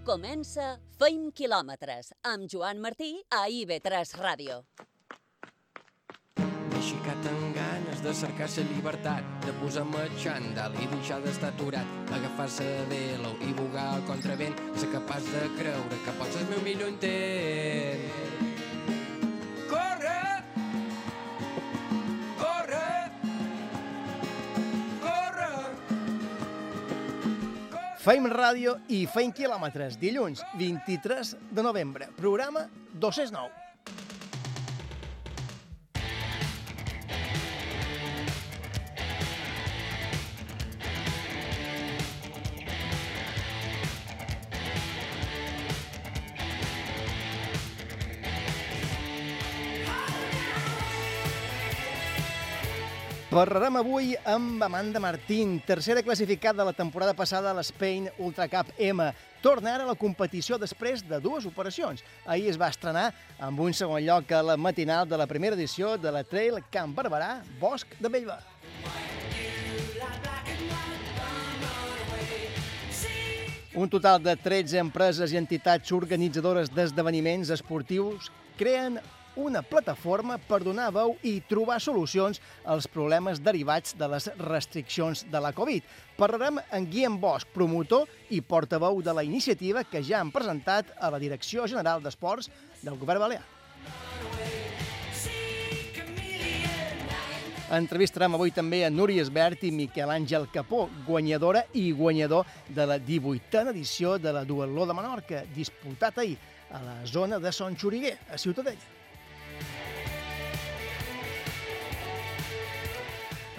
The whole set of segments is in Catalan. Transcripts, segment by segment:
Comença Feim quilòmetres amb Joan Martí a IB3 Ràdio. Aixecat amb ganes de cercar la llibertat, de posar-me xandall i deixar d'estar aturat, agafar-se de velo i bugar al contravent, ser capaç de creure que pots el meu millor intent. Feim ràdio i feim quilòmetres. Dilluns, 23 de novembre. Programa 209. Parlarem avui amb Amanda Martín, tercera classificada la temporada passada a l'Spain Ultra Cup M. Torna ara a la competició després de dues operacions. Ahir es va estrenar amb un segon lloc a la matinal de la primera edició de la Trail Camp Barberà, Bosc de Bellver. Un total de 13 empreses i entitats organitzadores d'esdeveniments esportius creen una plataforma per donar veu i trobar solucions als problemes derivats de les restriccions de la Covid. Parlarem amb Guillem Bosch, promotor i portaveu de la iniciativa que ja han presentat a la Direcció General d'Esports del Govern Balear. Entrevistarem avui també a Núria Esbert i Miquel Àngel Capó, guanyadora i guanyador de la 18a edició de la Duatló de Menorca, disputat ahir a la zona de Son Xuriguer, a Ciutadella.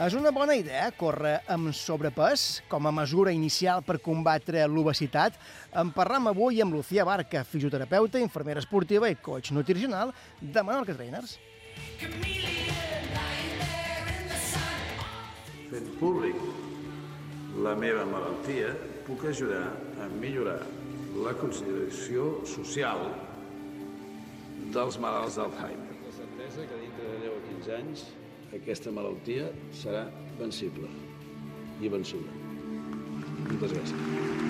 És una bona idea córrer amb sobrepès com a mesura inicial per combatre l'obesitat? En parlam avui amb Lucía Barca, fisioterapeuta, infermera esportiva i coach nutricional de Menorca Trainers. Fent públic la meva malaltia, puc ajudar a millorar la consideració social dels malalts d'Alzheimer. La certesa que dintre de 10 o 15 anys aquesta malaltia serà vencible i vençuda. Moltes gràcies.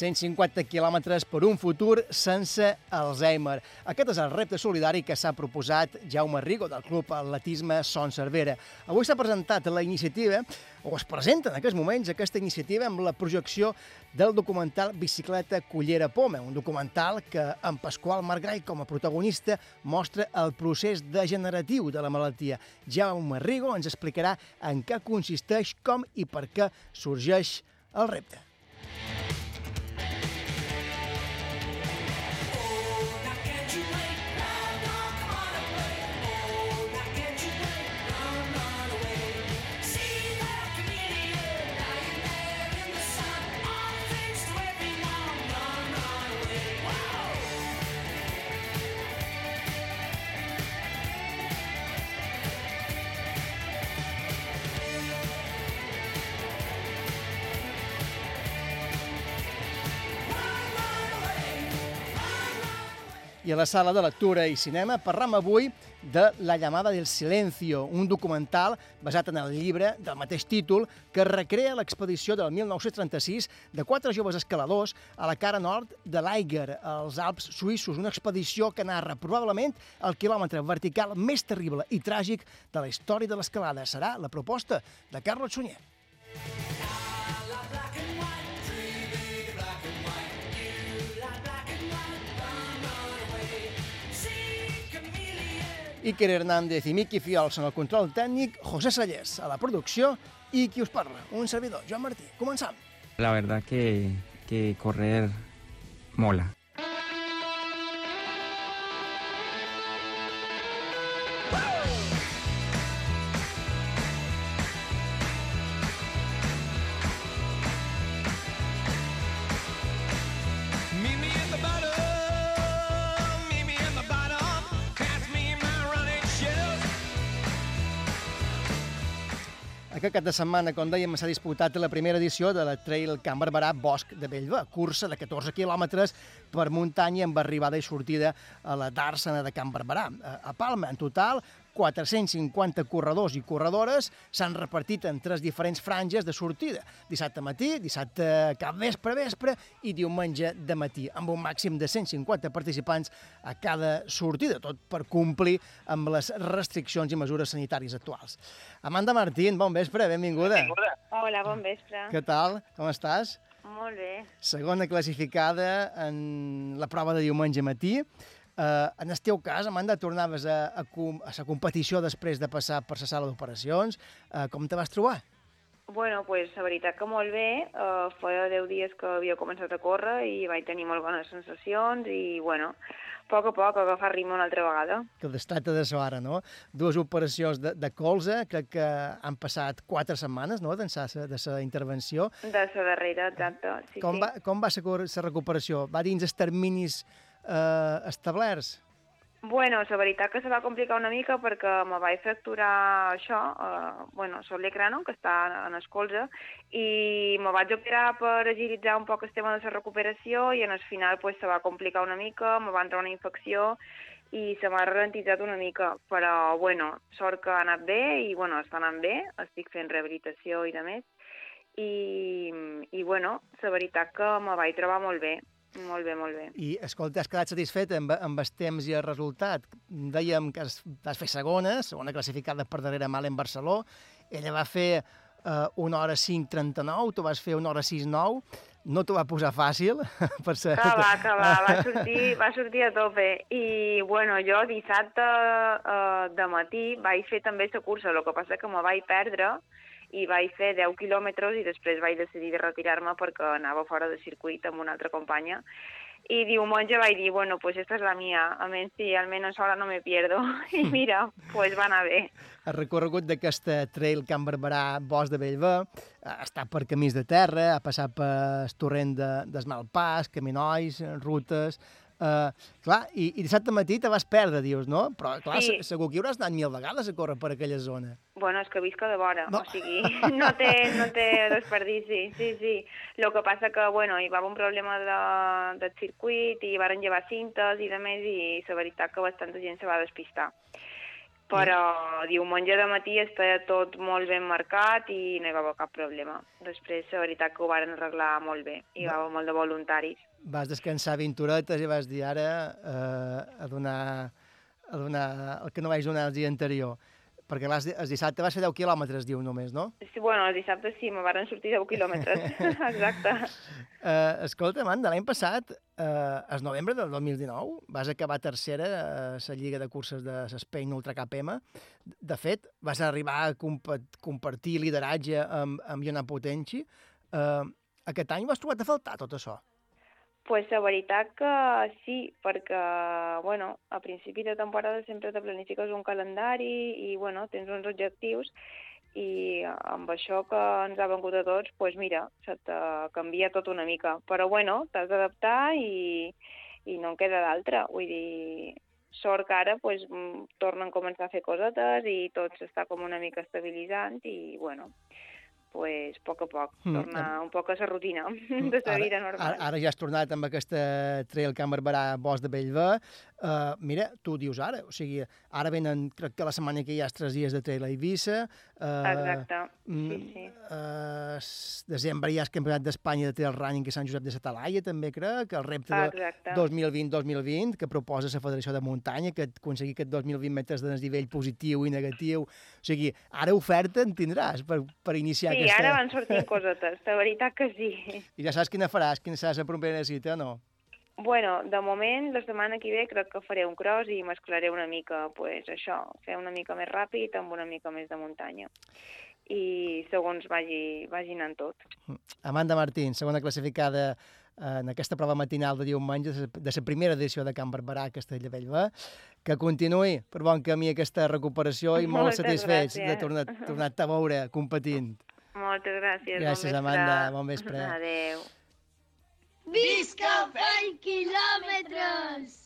150 quilòmetres per un futur sense Alzheimer. Aquest és el repte solidari que s'ha proposat Jaume Rigo del Club Atletisme Son Cervera. Avui s'ha presentat la iniciativa, o es presenta en aquests moments aquesta iniciativa amb la projecció del documental Bicicleta Cullera Poma, un documental que en Pasqual Margall com a protagonista mostra el procés degeneratiu de la malaltia. Jaume Rigo ens explicarà en què consisteix, com i per què sorgeix el repte. I a la sala de lectura i cinema parlam avui de La llamada del silencio, un documental basat en el llibre del mateix títol que recrea l'expedició del 1936 de quatre joves escaladors a la cara nord de l'Aiger, als Alps suïssos, una expedició que narra probablement el quilòmetre vertical més terrible i tràgic de la història de l'escalada. Serà la proposta de Carlos Sunyer. Iker Hernández i Miqui Fiols en el control tècnic, José Sallés a la producció i qui us parla, un servidor, Joan Martí. Començam. La verdad que, que correr mola. Aquest cap de setmana, com dèiem, s'ha disputat la primera edició de la Trail Camp Barberà Bosc de Bellver, cursa de 14 quilòmetres per muntanya amb arribada i sortida a la Dàrsena de Camp Barberà. A Palma, en total, 450 corredors i corredores s'han repartit en tres diferents franges de sortida. Dissabte matí, dissabte cap vespre, vespre i diumenge de matí, amb un màxim de 150 participants a cada sortida, tot per complir amb les restriccions i mesures sanitàries actuals. Amanda Martín, bon vespre, benvinguda. Hola, bon vespre. Què tal? Com estàs? Molt bé. Segona classificada en la prova de diumenge matí. Uh, en el teu cas, Amanda, tornaves a, a, com- a la competició després de passar per la sala d'operacions. Uh, com te vas trobar? Bueno, pues, la veritat que molt bé. Uh, feia 10 dies que havia començat a córrer i vaig tenir molt bones sensacions i, bueno, a poc a poc agafar ritme una altra vegada. Que destata de so ara, no? Dues operacions de, de colze, crec que han passat quatre setmanes, no?, d'ençà de la intervenció. De la darrera, exacte. Sí, com, sí. va, com va la recuperació? Va dins els terminis eh, establerts? Bueno, la veritat que se va complicar una mica perquè me vaig fracturar això, eh, bueno, sol l'ecrano, que està en el colze, i me vaig operar per agilitzar un poc el tema de la recuperació i en el final pues, se va complicar una mica, me va entrar una infecció i se m'ha ralentitzat una mica, però bueno, sort que ha anat bé i bueno, està anant bé, estic fent rehabilitació i de més, i, i bueno, la veritat que me vaig trobar molt bé, molt bé, molt bé. I, escolta, has quedat satisfet amb, amb el temps i el resultat. Dèiem que has, vas fer segona, segona classificada per darrere Malen Barceló. Ella va fer eh, una hora 5.39, tu vas fer una hora 6.9. No t'ho va posar fàcil, per ser... Que va, que va, va sortir, va sortir a tope. I, bueno, jo dissabte eh, de matí vaig fer també la cursa, el que passa que me vaig perdre i vaig fer 10 quilòmetres i després vaig decidir de retirar-me perquè anava fora de circuit amb una altra companya. I diumenge vaig dir, bueno, pues esta es la mía, a menys si almenys ahora no me pierdo. I mira, pues va anar bé. El recorregut d'aquesta trail Can Barberà Bosc de Bellver estat per camins de terra, ha passat per el torrent de, d'Esmalpàs, caminolls, rutes... Uh, clar, i, i dissabte matí te vas perdre, dius, no? Però, clar, Sí. se- segur que hi hauràs anat mil vegades a córrer per aquella zona. Bueno, és que visc de vora, No. o sigui, no té, no té desperdici, sí, sí. Lo que passa que, bueno, hi va haver un problema de, del circuit i varen llevar cintes i de més i la veritat que bastanta gent se va despistar. Però diumenge de matí estava tot molt ben marcat i no hi va haver cap problema. Després, la veritat que ho varen arreglar molt bé. Hi va haver molt de voluntaris. Vas descansar 20 horetes i vas dir ara eh, a, donar, a donar el que no vaig donar el dia anterior. Perquè el dissabte vas fer 10 quilòmetres, diu només, no? Sí, bueno, el dissabte sí, me varen sortir 10 quilòmetres. Exacte. Uh, escolta, Amanda, l'any passat, uh, el novembre del 2019, vas acabar tercera a la Lliga de Curses de l'Spain Ultra KPM. De fet, vas arribar a compa compartir lideratge amb, amb Iona Potenci. Uh, aquest any vas trobar a faltar tot això? Pues la veritat que sí, perquè, bueno, a principi de temporada sempre te planifiques un calendari i, bueno, tens uns objectius i amb això que ens ha vengut a tots, pues mira, se te canvia tot una mica. Però, bueno, t'has d'adaptar i, i no en queda d'altra. Vull dir, sort que ara pues, mm, tornen a començar a fer cosetes i tot s'està com una mica estabilitzant i, bueno, pues, poc a poc, Mm, tornar un poc a la rutina de la vida normal. Ara, ara ja has tornat amb aquesta trail Can Barberà Bosc de Bellver. Uh, mira, tu dius ara, o sigui, ara venen, crec que la setmana que hi ha els tres dies de trail a Eivissa. Uh, Exacte, sí, mm, sí. Uh, desembre hi ha el Campionat d'Espanya de Trail Running que Sant Josep de Satalaia, també crec, el repte de Exacte. 2020-2020 que proposa la Federació de Muntanya, que aconseguir aquest 2020 metres de desnivell positiu i negatiu. O sigui, ara oferta en tindràs per, per iniciar Sí, aquesta... ara van sortint cosetes, la veritat que sí. I ja saps quina faràs, quina serà la propera cita, no? Bueno, de moment, la setmana que ve crec que faré un cross i mesclaré una mica, pues, això, fer una mica més ràpid amb una mica més de muntanya. I segons vagi, vagi anant tot. Amanda Martín, segona classificada eh, en aquesta prova matinal de diumenge de la- primera edició de Can Barberà a Castellbell, que continuï per bon camí aquesta recuperació i molt Moltes satisfets de tornar, tornar-te a veure competint. Moltes gràcies. Gràcies, bon. Amanda. Bon vespre. Adéu. Visca 20 quilòmetres!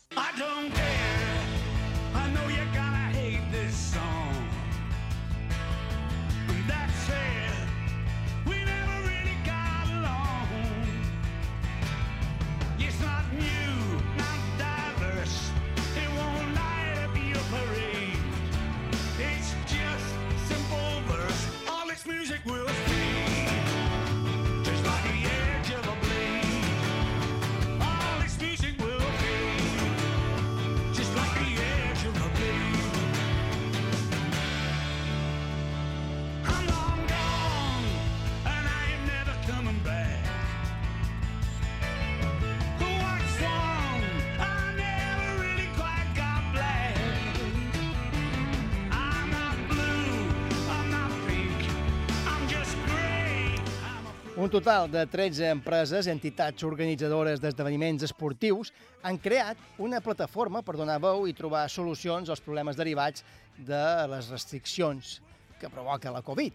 Total de 13 empreses, entitats organitzadores d'esdeveniments esportius, han creat una plataforma per donar veu i trobar solucions als problemes derivats de les restriccions que provoca la Covid.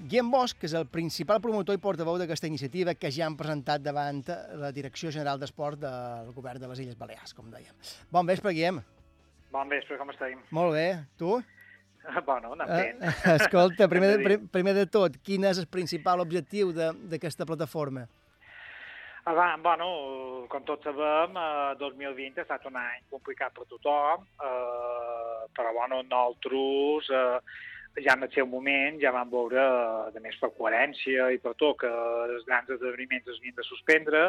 Guillem Bosch és el principal promotor i portaveu d'aquesta iniciativa que ja han presentat davant la Direcció General d'Esport del Govern de les Illes Balears, com dèiem. Bon vespre, Guillem. Bon vespre, com estem? Molt bé. Tu? Bueno, anem fent. Eh, escolta, primer de, primer de tot, quin és el principal objectiu d'aquesta plataforma? Ah, bueno, com tots sabem, eh, 2020 ha estat un any complicat per tothom, eh, però bueno, nosaltres eh, ja en el seu moment ja vam veure, eh, de més per coherència i per tot, que els grans esdeveniments es havien de suspendre,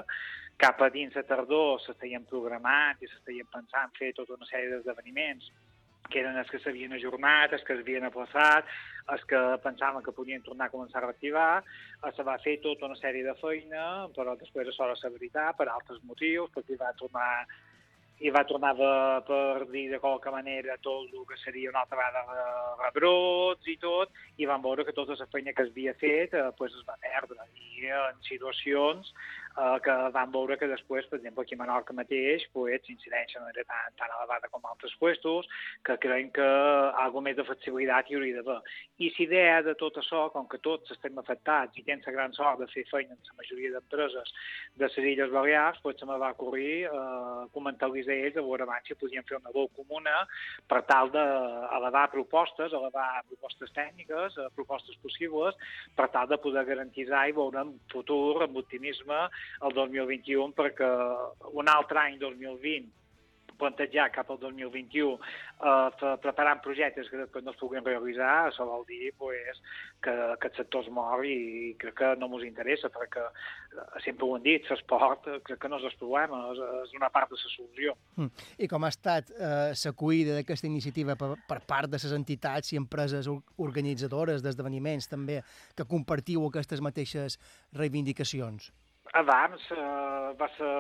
cap a dins de tardor s'estaien programat i s'estaien pensant fer tota una sèrie d'esdeveniments que eren els que s'havien ajornat, els que s'havien aplaçat, els que pensaven que podien tornar a començar a reactivar, eh, se va fer tota una sèrie de feina, però després això va ser veritat per altres motius, perquè va tornar i va tornar de, per dir de qualque manera tot el que seria una altra vegada rebrots i tot, i vam veure que tota la feina que s'havia fet eh, pues es va perdre. I en situacions eh, que vam veure que després, per exemple, aquí a Menorca mateix, pues, l'incidència no era tan, tan elevada com altres puestos, que creiem que alguna més de flexibilitat hi hauria d'haver. I la idea de tot això, com que tots estem afectats i tens la gran sort de fer feina en la majoria d'empreses de les Illes Balears, pues, se me va ocorrir eh, comentar-los a ells a veure abans si podien fer una veu comuna per tal d'elevar propostes, elevar propostes tècniques, eh, propostes possibles, per tal de poder garantitzar i veure en futur, amb optimisme, el 2021, perquè un altre any 2020 plantejar cap al 2021 eh, preparant projectes que després no es puguin realitzar, això vol dir pues, que, que el sector es mor i crec que no ens interessa perquè eh, sempre ho hem dit, l'esport eh, crec que no és el problema, és, és una part de la solució. Mm. I com ha estat eh, l'acollida d'aquesta iniciativa per, per part de les entitats i empreses or- organitzadores d'esdeveniments també, que compartiu aquestes mateixes reivindicacions? Abans eh, va ser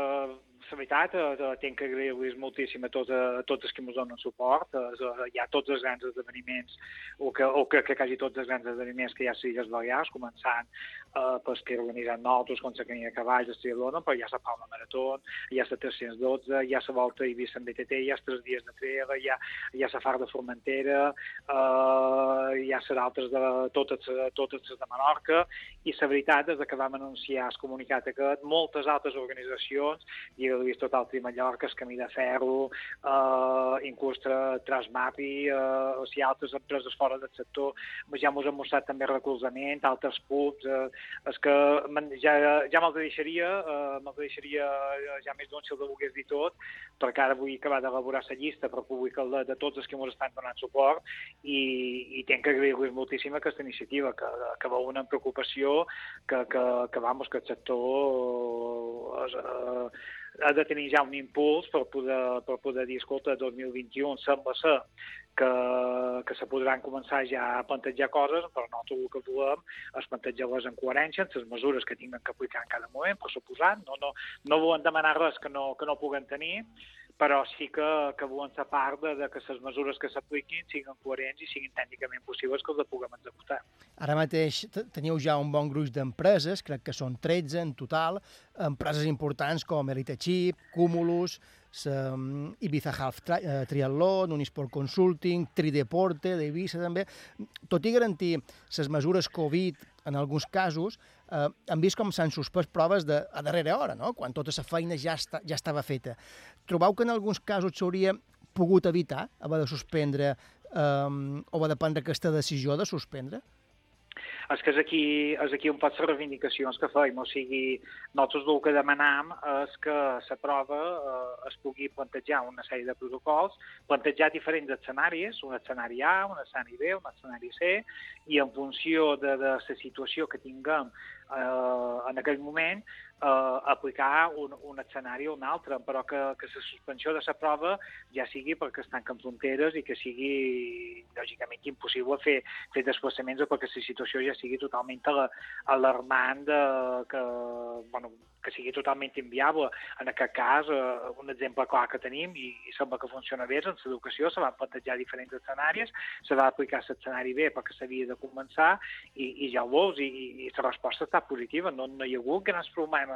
la veritat, eh, tinc que agrair-los moltíssim a tots, a tots els que ens donen suport. Eh, hi ha tots els grans esdeveniments, o que, o que, que quasi tots els grans esdeveniments que hi ha a les Illes Balears, començant eh, pels que organitzen nosaltres, com la Camina de Cavalls, el Triatlona, però hi ha la Palma Marató, hi ha la 312, hi ha la Volta a Eivissa en BTT, hi ha els tres dies de treva, hi ha, hi ha la Far de Formentera, eh, hi ha les altres de totes, totes les de Menorca, i la veritat és que vam anunciar el comunicat aquest, moltes altres organitzacions, Lliga de Vist Total Tri Mallorca, el Camí de Ferro, eh, inclús Tra- Transmapi, eh, o sigui, altres empreses fora del sector, ja ens han mostrat també recolzament, altres pubs, eh, és que ja, ja me'ls deixaria, eh, me'ls deixaria eh, ja més d'un si el volgués dir tot, perquè ara vull acabar d'elaborar la llista per publicar-la de tots els que ens estan donant suport i, i tinc que agrair-los moltíssim aquesta iniciativa, que, que veu una preocupació que, que, que, vamos, que el sector és, eh, ha de tenir ja un impuls per poder, per poder dir, escolta, 2021 sembla ser que, que se podran començar ja a plantejar coses, però nosaltres el que volem és plantejar-les en coherència amb les mesures que tinguem que aplicar en cada moment, per suposant. No, no, no volem demanar res que no, que no puguem tenir, però sí que, que volem ser part de, de que les mesures que s'apliquin siguin coherents i siguin tècnicament possibles que les puguem executar. Ara mateix te- teniu ja un bon gruix d'empreses, crec que són 13 en total, empreses importants com Elite Chip, Cumulus, mm, Ibiza Half Tri eh, Triathlon, Unisport Consulting, Trideporte, d'Eivissa també. Tot i garantir les mesures Covid en alguns casos, eh, han vist com s'han suspès proves de, a darrera hora, no? quan tota la feina ja, està, ja estava feta. Trobeu que en alguns casos s'hauria pogut evitar haver de suspendre eh, o haver de prendre aquesta decisió de suspendre? És que és aquí, és aquí un poc les reivindicacions que feim, o sigui, nosaltres el que demanam és que la prova eh, es pugui plantejar una sèrie de protocols, plantejar diferents escenaris, un escenari A, un escenari B, un escenari C, i en funció de, de la situació que tinguem eh, en aquell moment, eh, aplicar un, un escenari o un altre, però que, que la suspensió de la prova ja sigui perquè es tanquen fronteres i que sigui, lògicament, impossible fer, fer desplaçaments o perquè la situació ja sigui totalment ala- alarmant, de, que, bueno, que sigui totalment inviable. En aquest cas, eh, un exemple clar que tenim, i, i sembla que funciona bé, és en l'educació, se van plantejar diferents escenaris, se va aplicar l'escenari bé perquè s'havia de començar, i, i ja ho veus, i, i la resposta està positiva, no, no hi ha hagut grans problemes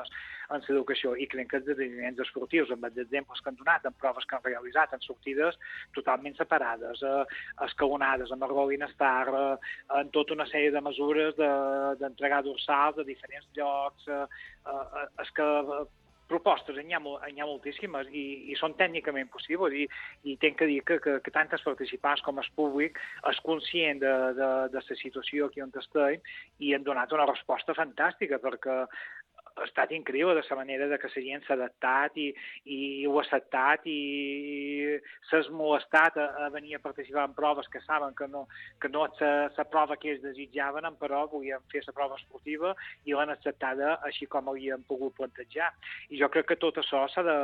en l'educació, i crec que els esdeveniments esportius, amb els exemples que han donat, en proves que han realitzat, en sortides totalment separades, eh, escalonades, amb el Rolling Star, eh, en tota una sèrie de mesures de- d'entregar dorsals a diferents llocs, eh, eh, és que eh, propostes n'hi ha, n'hi ha moltíssimes i, i són tècnicament possibles i, i tenc que dir que, que, que tant els participants com el públic és conscient de, de, de la situació aquí on estem i han donat una resposta fantàstica perquè ha estat increïble de la manera de que la gent s'ha adaptat i, i ho ha acceptat i s'ha molestat a, a venir a participar en proves que saben que no, que no és la, prova que ells desitjaven, però volien fer la prova esportiva i l'han acceptada així com havien pogut plantejar. I jo crec que tot això s'ha de,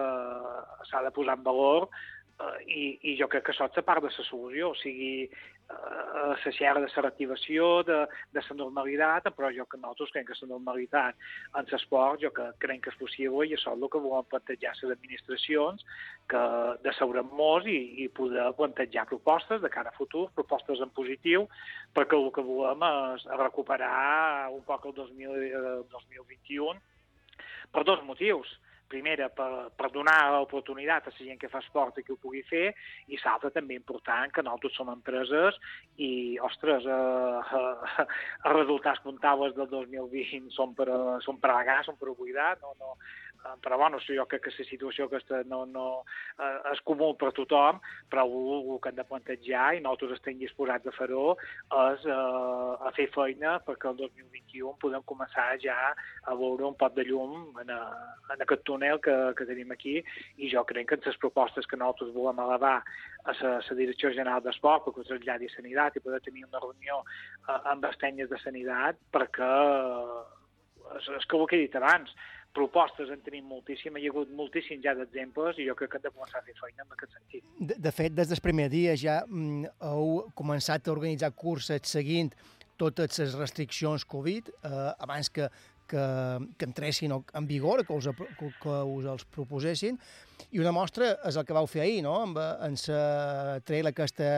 de posar en valor eh, i, i jo crec que això és part de la solució, o sigui, eh, la xerra de la reactivació, de, de la normalitat, però jo que nosaltres creiem que la normalitat en l'esport jo que crec que és possible i això és el que volem plantejar les administracions, que de seure amb molts i, i poder plantejar propostes de cara a futur, propostes en positiu, perquè el que volem és recuperar un poc el 2000, eh, 2021 per dos motius. Primera, per, per donar l'oportunitat a la gent que fa esport i que ho pugui fer, i l'altra també important, que nosaltres som empreses i, ostres, eh, eh, els resultats comptables del 2020 són per, a- són per alagar, són per oblidar, no, no, eh, però bueno, jo crec que la situació aquesta no, no, eh, és comú per tothom, però el, el que hem de plantejar, i nosaltres estem disposats a fer-ho, és eh, a fer feina perquè el 2021 podem començar ja a veure un pot de llum en, a, en aquest túnel que, que tenim aquí i jo crec que en les propostes que nosaltres volem elevar a la, Direcció General d'Esport perquè ho traslladi a Sanitat i poder tenir una reunió eh, amb les tècniques de Sanitat perquè és, és que ho he dit abans, propostes en tenim moltíssim, hi ha hagut moltíssims ja d'exemples i jo crec que hem de començar a fer feina en aquest sentit. De, de fet, des del primer dia ja mm, heu començat a organitzar curses seguint totes les restriccions Covid, eh, abans que, que, que entressin en vigor, que us, que, que us els proposessin. I una mostra és el que vau fer ahir, no?, amb, eh, en la trail aquesta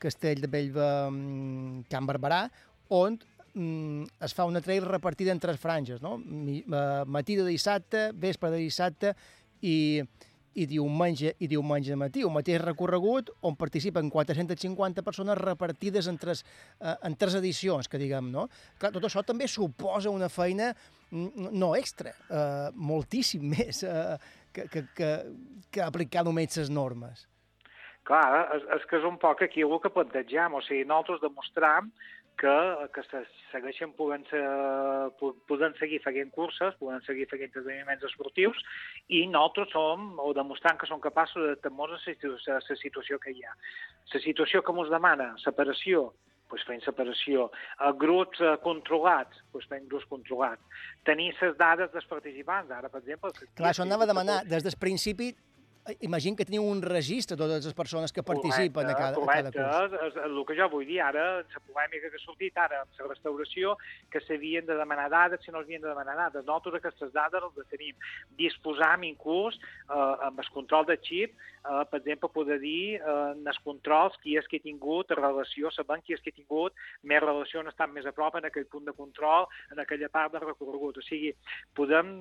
Castell de Bellva mm, Can Barberà, on mm, es fa una trail repartida en tres franges, no? Eh, matí de dissabte, vespre de dissabte i, i diumenge i diumenge de matí, un mateix recorregut on participen 450 persones repartides en tres, eh, en tres edicions, que diguem, no? Clar, tot això també suposa una feina mm, no extra, eh, moltíssim més eh, que, que, que, que aplicar només les normes. Clar, és, és que és un poc aquí el que plantegem, o sigui, nosaltres demostram que, que se segueixen podent, ser, po- podent seguir fent curses, podent seguir fent esdeveniments esportius, i nosaltres som, o demostrant que som capaços la situ- a la situació que hi ha. La situació que ens demana separació, doncs fem separació. A grups eh, controlats, doncs fem grups controlats. Tenir les dades dels participants, ara, per exemple... Clar, això anava a demanar, des del principi, imagino que teniu un registre de totes les persones que participen a cada, a cada correcte, curs. És, és el que jo vull dir ara, la polèmica que ha sortit ara amb la restauració, que s'havien de demanar dades, si no s'havien de demanar dades. Nosaltres aquestes dades les tenim. Disposam inclús eh, amb el control de xip, eh, per exemple, poder dir eh, en els controls qui és que ha tingut relació, sabent qui és que ha tingut més relació, on estan més a prop en aquell punt de control, en aquella part de recorregut. O sigui, podem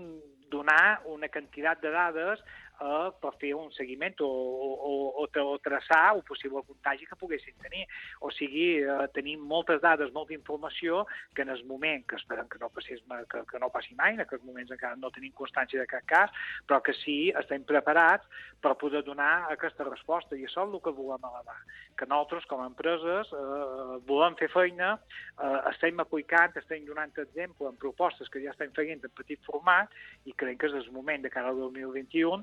donar una quantitat de dades eh, per fer un seguiment o, o, o, o traçar un possible contagi que poguessin tenir. O sigui, eh, tenim moltes dades, molta informació que en el moment, que esperem que no, passés, que, que no passi mai, en aquests moments encara no tenim constància de cap cas, però que sí estem preparats per poder donar aquesta resposta i això és el que volem elevar. Que nosaltres, com a empreses, eh, volem fer feina, eh, estem aplicant, estem donant exemple en propostes que ja estem fent en petit format i crec que és el moment de cara al 2021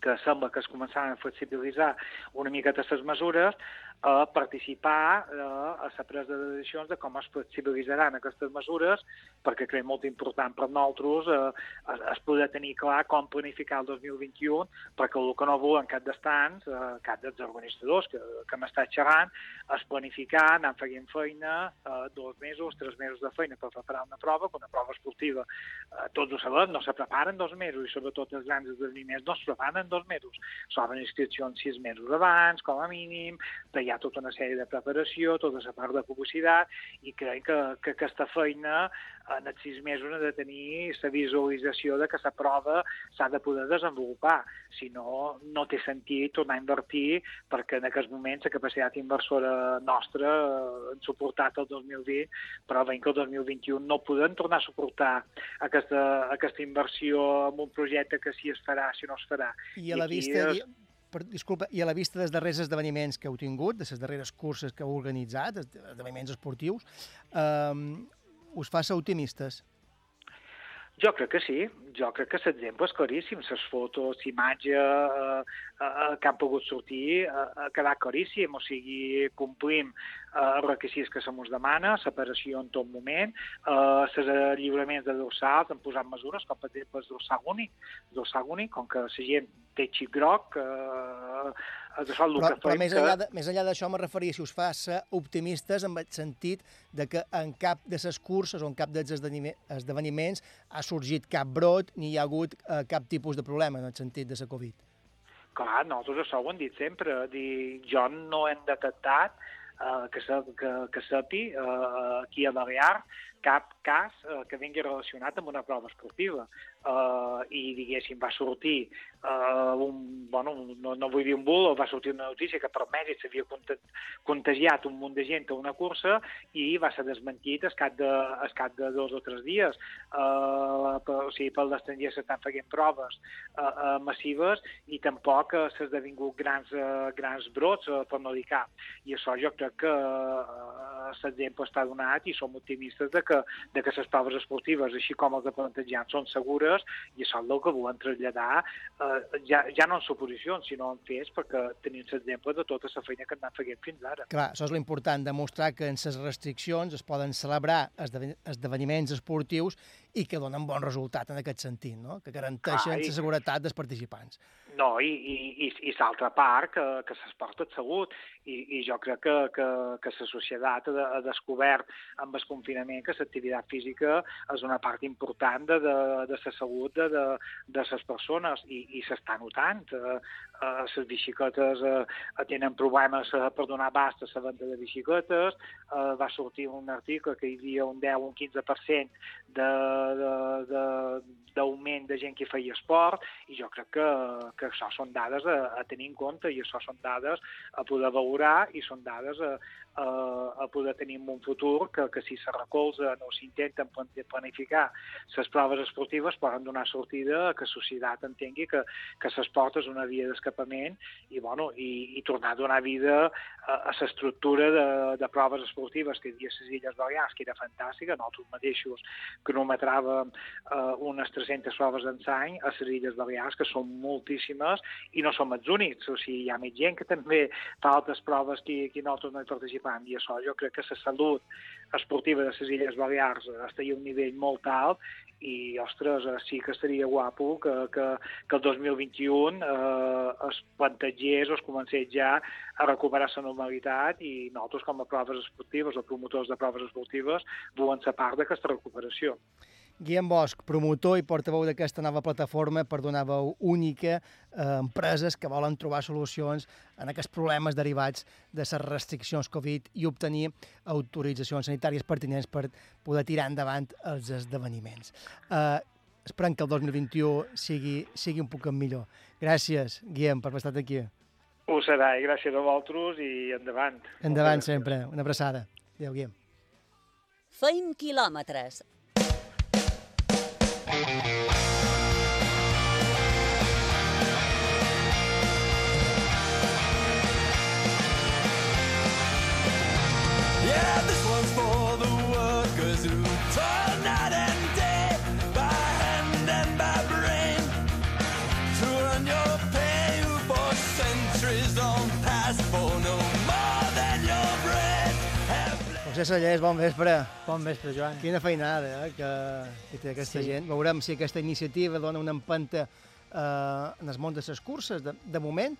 que sembla que es començaran a flexibilitzar una miqueta les mesures, a participar eh, a la presa de decisions de com es flexibilitzaran aquestes mesures, perquè creiem molt important per nosaltres eh, es, es poder tenir clar com planificar el 2021, perquè el que no volen cap d'estants, eh, cap dels organitzadors que, que hem estat xerrant, és planificar, anar fent feina, eh, dos mesos, tres mesos de feina per preparar una prova, que una prova esportiva, eh, tots ho sabem, no se preparen dos mesos, i sobretot els grans esdeveniments no es preparen en dos mesos. S'obren inscripcions sis mesos abans, com a mínim, hi ha tota una sèrie de preparació, tota la part de publicitat, i crec que, que aquesta feina en els sis mesos ha de tenir la visualització de que la prova s'ha de poder desenvolupar. Si no, no té sentit tornar a invertir perquè en aquests moments la capacitat inversora nostra han suportat el 2020, però veiem que el 2021 no podem tornar a suportar aquesta, aquesta inversió en un projecte que si es farà, si no es farà. I a la aquí vista... és- i- Per, disculpa, i a la vista dels darrers esdeveniments que heu tingut, de les darreres curses que heu organitzat, esde- esdeveniments esportius, eh, us fa ser optimistes? Jo crec que sí, jo crec que l'exemple és claríssim, les fotos, l'imatge eh, eh, que han pogut sortir eh, ha quedat claríssim, o sigui, complim eh, requisits que se mos demana, separació en tot moment, eh, els lliuraments de dorsals, han posat mesures, com per exemple el dorsal únic, el dorsal únic, com que la gent té xip groc, eh, el Però, que però més, enllà de, més enllà d'això, me referia si us fa ser optimistes en el sentit de que en cap de les curses o en cap dels esdevenime- esdeveniments ha sorgit cap brot ni hi ha hagut eh, cap tipus de problema en el sentit de la Covid. Clar, nosaltres això ho hem dit sempre. Dir, jo no hem detectat eh, que, que, que sepi eh, aquí a Balear cap cas eh, que vingui relacionat amb una prova esportiva. Eh, I, diguéssim, va sortir eh, un, bueno, no, no vull dir un bull, va sortir una notícia que per mèrit s'havia conta- contagiat un munt de gent a una cursa i va ser desmentit al cap de, al cap de dos o tres dies. Eh, per, o sigui, per l'estranger s'estan fent proves eh, eh, massives i tampoc eh, s'ha esdevingut grans, eh, grans brots, eh, per no dir cap. I això jo crec que eh, l'exemple està donat i som optimistes de que, de que les proves esportives, així com els aprenentatjats, són segures i això és el que volem traslladar eh, ja, ja no en suposicions, sinó en fets, perquè tenim l'exemple de tota la feina que hem anat fent fins ara. Clar, això és l'important, demostrar que en les restriccions es poden celebrar esdeven esdeveniments esportius i que donen bon resultat en aquest sentit, no? que garanteixen i- la seguretat dels participants. No, i, i, i, l'altra part, que, que s'esport és salut, i, i jo crec que, que, que la societat ha, de, ha descobert amb el confinament que l'activitat física és una part important de, de, de la salut de, de, de les persones, i, i s'està notant. Eh, eh, les bicicletes eh, tenen problemes eh, per donar abast a la venda de bicicletes, eh, va sortir un article que hi havia un 10 o un 15% de, de, de, d'augment de gent que feia esport i jo crec que, que això són dades a, a tenir en compte i això són dades a poder valorar i són dades a, a, a poder tenir en un futur que, que si se recolzen o s'intenten plan- planificar les proves esportives poden donar sortida a que la societat entengui que, que l'esport és una via d'escapament i, bueno, i, i tornar a donar vida a, a l'estructura de, de proves esportives que hi havia a les Illes Balears, que era fantàstica, nosaltres mateixos cronometràvem eh, unes 300 proves d'ensany a les Illes Balears, que són moltíssimes, i no som els únics, o sigui, hi ha més gent que també fa altres proves que, que nosaltres no hi participam, i això jo crec que la salut esportiva de les Illes Balears estaria a un nivell molt alt, i, ostres, sí que estaria guapo que, que, que el 2021 eh, es plantegés o es comencés ja a recuperar la normalitat i nosaltres com a proves esportives o promotors de proves esportives volem ser part d'aquesta recuperació. Guillem Bosch, promotor i portaveu d'aquesta nova plataforma per donar veu única a empreses que volen trobar solucions en aquests problemes derivats de les restriccions Covid i obtenir autoritzacions sanitàries pertinents per poder tirar endavant els esdeveniments. Uh, esperem que el 2021 sigui, sigui un poc millor. Gràcies, Guillem, per haver estat aquí. Ho serà, i gràcies a vosaltres i endavant. Endavant sempre. Una abraçada. Adéu, Guillem. Feim quilòmetres. Thank you. José Sallés, bon vespre. Bon vespre, Joan. Quina feinada eh, que, que té aquesta Sí. gent. Veurem si aquesta iniciativa dona una empenta eh, en el món de les curses. De, de moment,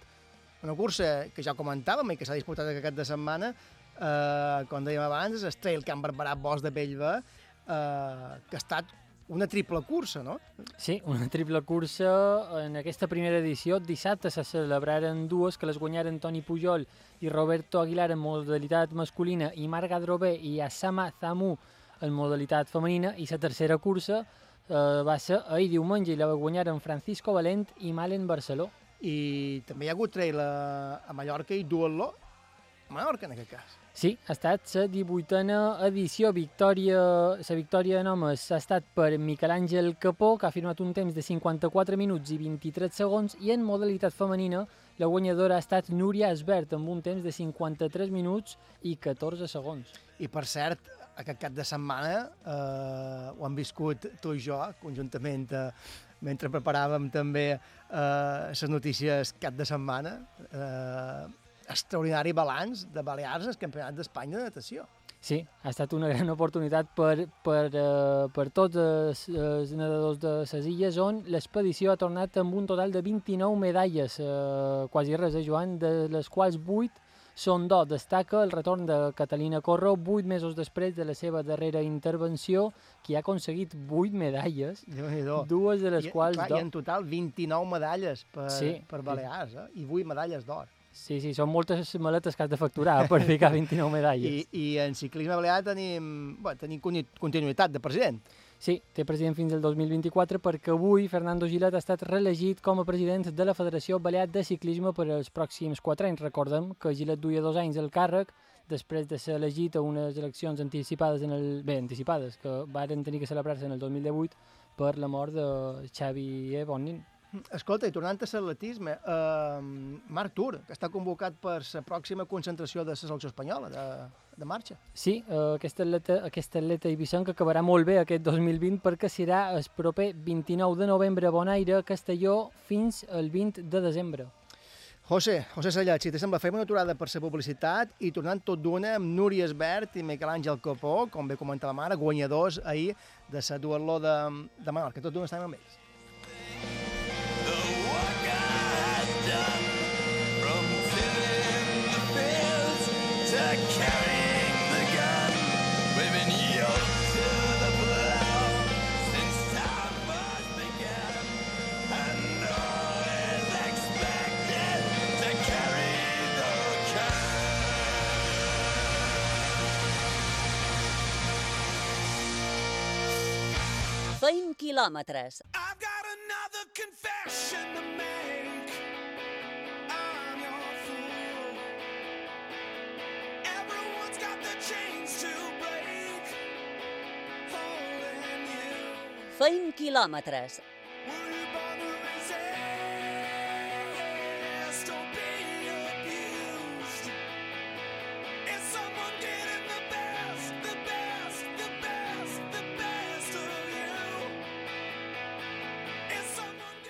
una cursa que ja comentàvem i que s'ha disputat aquest de setmana, eh, com dèiem abans, el Trail Camp Barberà Bosc de Bellver, eh, que ha estat una triple cursa, no? Sí, una triple cursa en aquesta primera edició. Dissabte se celebraren dues que les guanyaren Toni Pujol i Roberto Aguilar en modalitat masculina i Marc Adrobé i Asama Zamu en modalitat femenina i la tercera cursa eh, va ser ahir diumenge i la guanyaren Francisco Valent i Malen Barceló. I també hi ha hagut trail a, a Mallorca i duatló a Mallorca, en aquest cas. Sí, ha estat la 18a edició. Victòria, la victòria en homes ha estat per Miquel Àngel Capó, que ha firmat un temps de 54 minuts i 23 segons, i en modalitat femenina la guanyadora ha estat Núria Esbert, amb un temps de 53 minuts i 14 segons. I per cert, aquest cap de setmana eh, ho han viscut tu i jo, conjuntament, eh, mentre preparàvem també eh, les notícies cap de setmana. Eh, extraordinari balanç de Balears al Campionat d'Espanya de natació. Sí, ha estat una gran oportunitat per, per, uh, per tots els, els nedadors de les illes, on l'expedició ha tornat amb un total de 29 medalles, uh, quasi res, eh, Joan, de les quals 8 són d'or. Destaca el retorn de Catalina Corro 8 mesos després de la seva darrera intervenció, que ha aconseguit 8 medalles, dues de les I, quals clar, I d'or. en total 29 medalles per, Sí. per Balears, eh? i 8 medalles d'or. Sí, sí, són moltes maletes que has de facturar per ficar 29 medalles. I, I en ciclisme balear tenim, bueno, tenim continuïtat de president. Sí, té president fins al 2024 perquè avui Fernando Gilet ha estat reelegit com a president de la Federació Balear de Ciclisme per als pròxims 4 anys. Recordem que Gilet duia dos anys al càrrec després de ser elegit a unes eleccions anticipades, en el, bé, anticipades, que varen tenir que celebrar-se en el 2018 per la mort de Xavi Bonin. Escolta, i tornant a l'atletisme, eh, Marc Tur, que està convocat per la pròxima concentració de la selecció espanyola de, de marxa. Sí, eh, aquesta atleta, aquesta atleta ibicenca acabarà molt bé aquest 2020 perquè serà el proper 29 de novembre a Bonaire, a Castelló, fins al 20 de desembre. José, José Sallat, si te sembla, fem una aturada per la publicitat i tornant tot d'una amb Núria Esbert i Miquel Àngel Capó, com bé comentàvem ara, guanyadors ahir de la duatló de, de Menorca. Tot d'una estem amb ells. 20 quilòmetres. I've got another confession to make. Feim quilòmetres.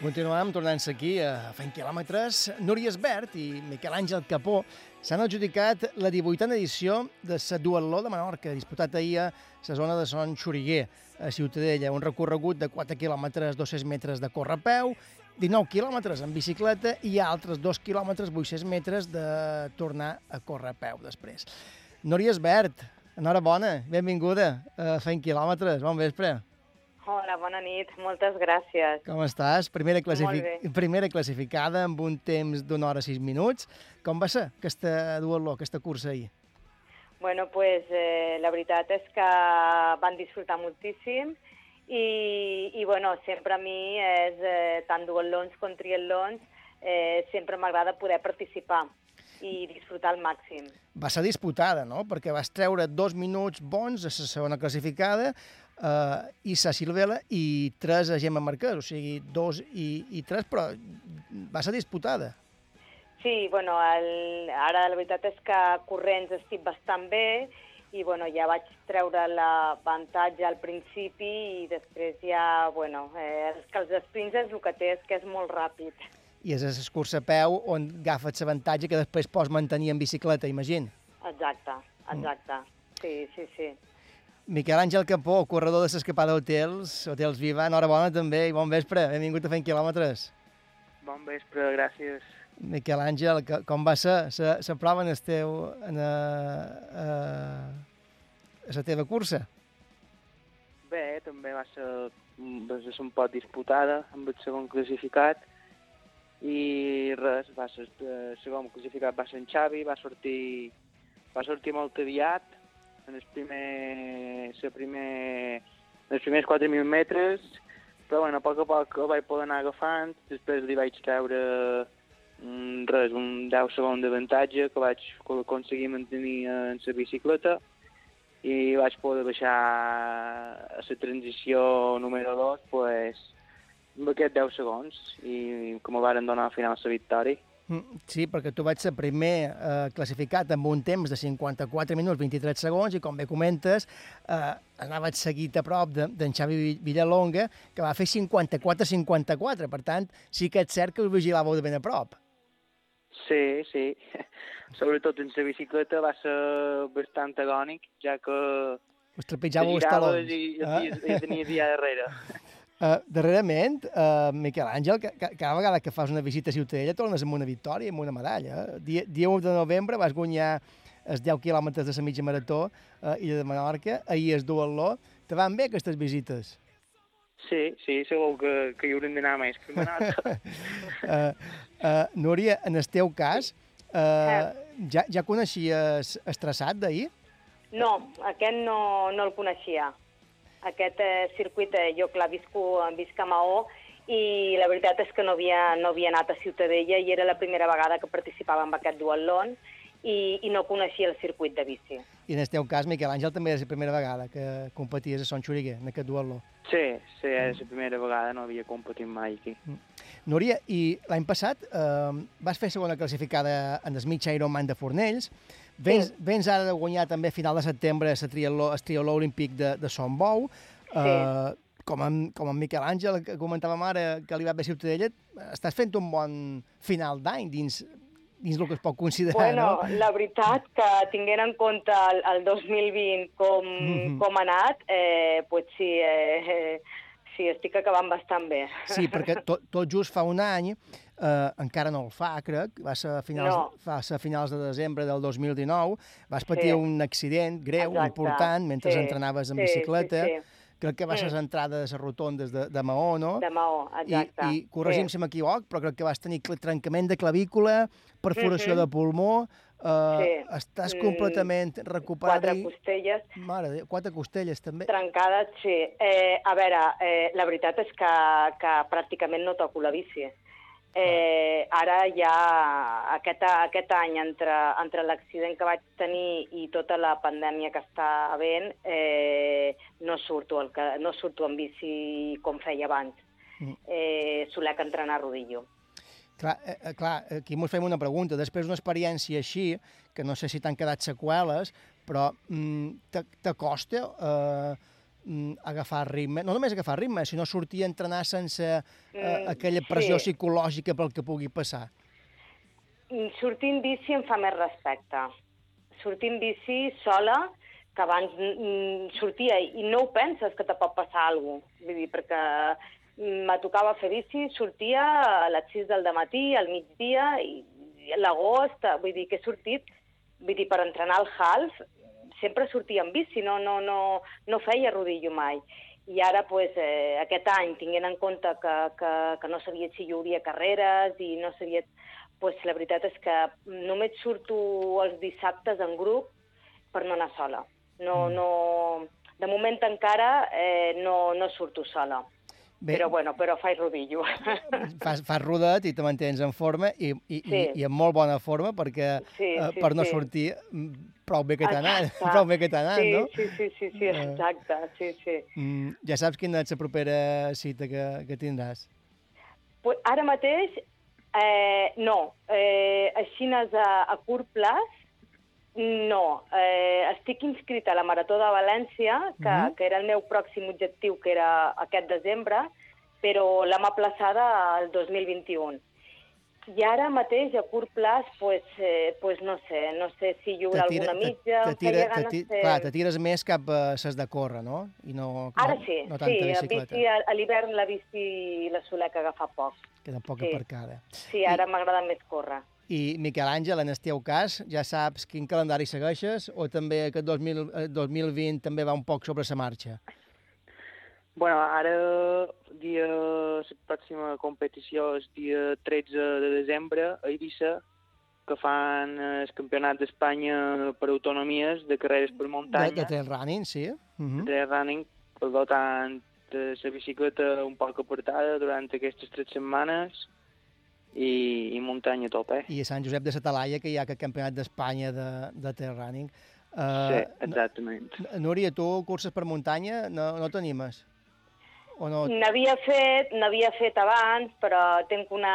Continuem tornant-se aquí a fent quilòmetres. Núria Esbert i Miquel Àngel Capó s'han adjudicat la 18a edició de la Duatló de Menorca, disputat ahir a la zona de Son Xuriguer, a Ciutadella, un recorregut de 4 quilòmetres 200 metres de correpeu, 19 quilòmetres en bicicleta i altres 2 quilòmetres 800 metres de tornar a córrer a peu després. Núria Esbert, enhorabona, benvinguda a Fent Quilòmetres, bon vespre. Hola, bona nit, moltes gràcies. Com estàs? Primera, classific... Primera classificada amb un temps d'una hora sis minuts. Com va ser aquesta duatló, aquesta cursa ahir? Bueno, pues, eh, la veritat és que van disfrutar moltíssim i, i bueno, sempre a mi és eh, tant duatlons com triatlons, eh, sempre m'agrada poder participar i disfrutar al màxim. Va ser disputada, no? Perquè vas treure dos minuts bons a la segona classificada eh, i sa Silvela i tres a Gemma Marquès, o sigui, dos i, i tres, però va ser disputada. Sí, bueno, el, ara la veritat és que corrents estic bastant bé i bueno, ja vaig treure l'avantatge al principi i després ja, bueno, eh, és que els sprints és el que té, és que és molt ràpid. I és el curs a peu on agafes l'avantatge que després pots mantenir en bicicleta, imagina. Exacte, exacte. sí, sí, sí. Miquel Àngel Capó, corredor de l'escapada Hotels, Hotels Viva, enhorabona també i bon vespre, benvingut a Fent Quilòmetres. Bon vespre, gràcies. Miquel Àngel, com va ser la, prova en el teu, en a, a, a la teva cursa? Bé, també va ser, va ser un poc disputada amb el segon classificat i res, va ser, el segon classificat va ser en Xavi, va sortir, va sortir molt aviat en els primer, la primer, en els primers 4.000 metres, però bueno, a poc a poc el vaig poder anar agafant, després li vaig treure mm, res, un 10 segons d'avantatge que vaig aconseguir mantenir en la bicicleta i vaig poder baixar a la transició número 2 pues, amb aquests 10 segons i que me varen donar al final la victòria. Mm, Sí, perquè tu vaig ser primer eh, classificat amb un temps de 54 minuts 23 segons i, com bé comentes, eh, anaves seguit a prop de- d'en Xavi Vi- Villalonga, que va fer 54-54. Per tant, sí que és cert que us vigilàveu de ben a prop. Sí, sí. Sobretot en la bicicleta va ser bastant agònic, ja que Us trepitjàveu els talons. i, i, Ah. i, i tenies ja darrere. Uh, darrerament, uh, Miquel Àngel, ca- ca- cada vegada que fas una visita a Ciutadella tornes amb una victòria, amb una medalla. Dia, dia 1 de novembre vas guanyar els 10 quilòmetres de la mitja marató a uh, Illa de Menorca, ahir es duatló. Te van bé aquestes visites? Sí, sí, segur que, que hi haurem d'anar més que hem anat. uh, uh, Núria, en el teu cas, uh, ja, ja coneixies el traçat d'ahir? No, aquest no, no el coneixia. Aquest eh, circuit, eh, jo clar, visco, visc a Maó i la veritat és que no havia, no havia anat a Ciutadella i era la primera vegada que participava en aquest duatlon i, i no coneixia el circuit de bici. I en el teu cas, Miquel Àngel, també és la primera vegada que competies a Son Xuriguer, en aquest duatló. Sí, sí, és la primera vegada, no havia competit mai aquí. Núria, i l'any passat eh, vas fer segona classificada en el mig Ironman de Fornells, vens, sí. vens ara de guanyar també a final de setembre el triatló, el triatló olímpic de, de Son Bou, eh, com, en, com en Miquel Àngel, que comentàvem ara, que li va bé Ciutadella, estàs fent un bon final d'any dins, dins el que es pot considerar, Bueno, no? la veritat que tinguent en compte el, el 2020 com, Mhm. com ha anat, eh, pues sí, eh, eh, sí, estic acabant bastant bé. Sí, perquè tot, tot just fa un any, eh, encara no el fa, crec, va ser a finals, No. va ser a finals de desembre del 2019, vas patir Sí. un accident greu, Exacte. important, mentre Sí, entrenaves en sí, bicicleta. sí, sí. Crec que va ser Mm. a l'entrada de les rotondes de, de Maó, no? De Maó, exacte. I, i corregi'm Sí. si m'equivoc, però crec que vas tenir trencament de clavícula, perforació Mhm. de pulmó, eh, Sí. estàs Mm, completament recuperat. Quatre i- costelles Mare de Déu, quatre costelles, també. trencades, sí. Eh, a veure, eh, la veritat és que, que pràcticament no toco la bici. Eh, ara ja, aquest, aquest any, entre, entre l'accident que vaig tenir i tota la pandèmia que està havent, eh, no, surto el que, no surto en bici com feia abans. Mm. Eh, solec entrenar a rodillo. Clar, eh, eh, clar, aquí ens fem una pregunta. Després d'una experiència així, que no sé si t'han quedat seqüeles, però mm, te- t'acosta eh, agafar ritme, no només agafar ritme, sinó sortir a entrenar sense eh, Mm, aquella pressió sí. psicològica pel que pugui passar. Mm, Sortir en bici em fa més respecte. Sortir en bici sola, que abans mm, sortia i no ho penses que te pot passar alguna cosa. Vull dir, perquè mm, me tocava fer bici, sortia a les 6 del matí, al migdia, i, l'agost, vull dir que he sortit, vull dir, per entrenar al half, sempre sortia en bici, no, no, no, no feia rodillo mai. I ara, pues, eh, aquest any, tinguent en compte que, que, que no sabia si hi hauria carreres i no sabia... Pues, la veritat és que només surto els dissabtes en grup per no anar sola. No, Mm. no, de moment encara eh, no, no surto sola. Bé. Però, bueno, però faig rodillo. Fas, fas rodet i te mantens en forma i, i, Sí. i, i en molt bona forma perquè Sí, eh, sí, per no sí. sortir prou bé que t'ha anat, prou bé que t'ha anat, sí, no? Sí, sí, sí, sí, Eh. exacte, sí, sí. Mm, ja saps quina és la propera cita que, que tindràs. Pues ara mateix, eh, no. Eh, així a, a curt plaç, no. Eh, estic inscrita a la Marató de València, que, Mhm. que era el meu pròxim objectiu, que era aquest desembre, però l'hem aplaçada al 2021. I ara mateix, a curt plaç, pues, eh, pues no sé, no sé si hi haurà alguna mitja, te, em tira, te, ti, de... clar, te tires més cap a ses de córrer, no? I no, Ara no, sí, no tanta sí, a, bici, a, a l'hivern la bici la soler agafar poc. queda poc sí. aparcada. Sí, ara m'agrada més córrer. I, Miquel Àngel, en el teu cas, ja saps quin calendari segueixes o també aquest 2000, eh, 2020 també va un poc sobre la marxa? Bueno, ara dia, la pròxima competició és dia 13 de desembre a Eivissa, que fan el campionat d'Espanya per autonomies de carreres per muntanya, de trail running, sí? Uh -huh. de running, per tant, eh, la bicicleta un poc apartada durant aquestes tres setmanes i, i muntanya a tope. I a Sant Josep de Satalaia, que hi ha aquest campionat d'Espanya de, de trail running. Sí, Uh, exactament. Núria, tu curses per muntanya no, no t'animes? O no? N'havia fet, n'havia fet abans, però tinc una...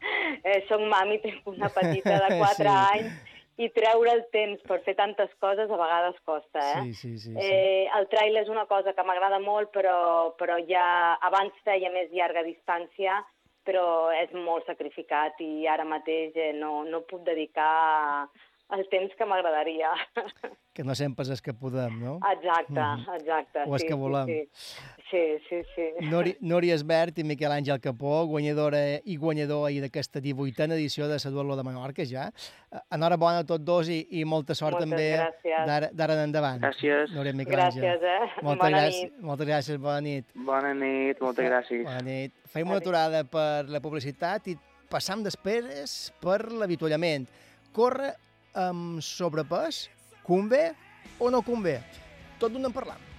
eh, soc mami, tinc una petita de 4 Sí. anys i treure el temps per fer tantes coses a vegades costa, eh? Sí, sí, sí. sí. Eh, el trail és una cosa que m'agrada molt, però, però ja abans feia més llarga distància, però és molt sacrificat i ara mateix eh, no, no puc dedicar el temps que m'agradaria. Que no sempre és que podem, no? Exacte, Mhm. exacte. O és sí, que volem. Sí, sí, sí. sí, sí. Nori, Núria Esbert i Miquel Àngel Capó, guanyadora i guanyador ahir d'aquesta 18a edició de la Duelo de Menorca, ja. Enhorabona a tots dos i, i molta sort Moltes també gràcies. d'ara en endavant. Gràcies. Núria i Miquel Gràcies, Àngel. eh? Moltes Bona gràcies, nit. Moltes gràcies, bona nit. Bona nit, moltes gràcies. Bona nit. Fem una aturada per la publicitat i passam després per l'avituallament. Corre amb sobrepès? Convé o no convé? Tot d'un en parlam.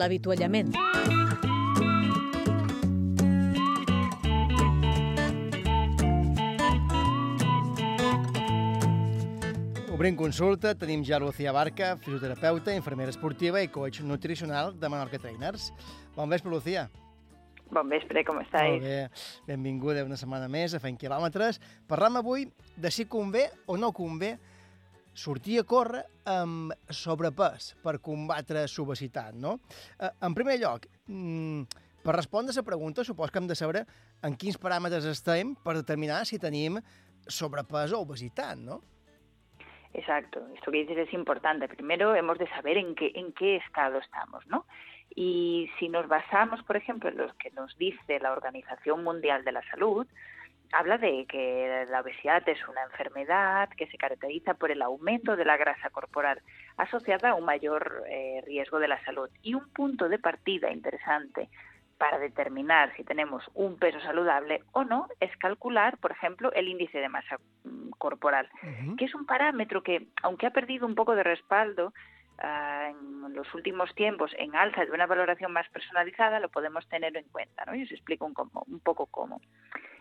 L'avituallament. Obrim consulta, tenim ja Lucía Barca, fisioterapeuta, infermera esportiva i coach nutricional de Menorca Trainers. Bon vespre, Lucía. Bon vespre, com Molt estáis? bé, benvinguda una setmana més a Fent Quilòmetres. Parlam avui de si convé o no convé sortir a córrer amb sobrepès per combatre l'obesitat, no? Eh, En primer lloc, mm, per respondre a la pregunta, supos que hem de saber en quins paràmetres estem per determinar si tenim sobrepès o obesitat, no? Exacto, esto que dices es importante. Primero hemos de saber en qué, en qué estado estamos, ¿no? Y si nos basamos, por ejemplo, en lo que nos dice la Organización Mundial de la Salud, habla de que la obesidad es una enfermedad que se caracteriza por el aumento de la grasa corporal asociada a un mayor eh, riesgo de la salud. Y un punto de partida interesante para determinar si tenemos un peso saludable o no es calcular, por ejemplo, el índice de masa mm, corporal, que es un parámetro que, aunque ha perdido un poco de respaldo en los últimos tiempos en alza de una valoración más personalizada, lo podemos tener en cuenta. ¿no? Y os explico un, cómo- un poco cómo.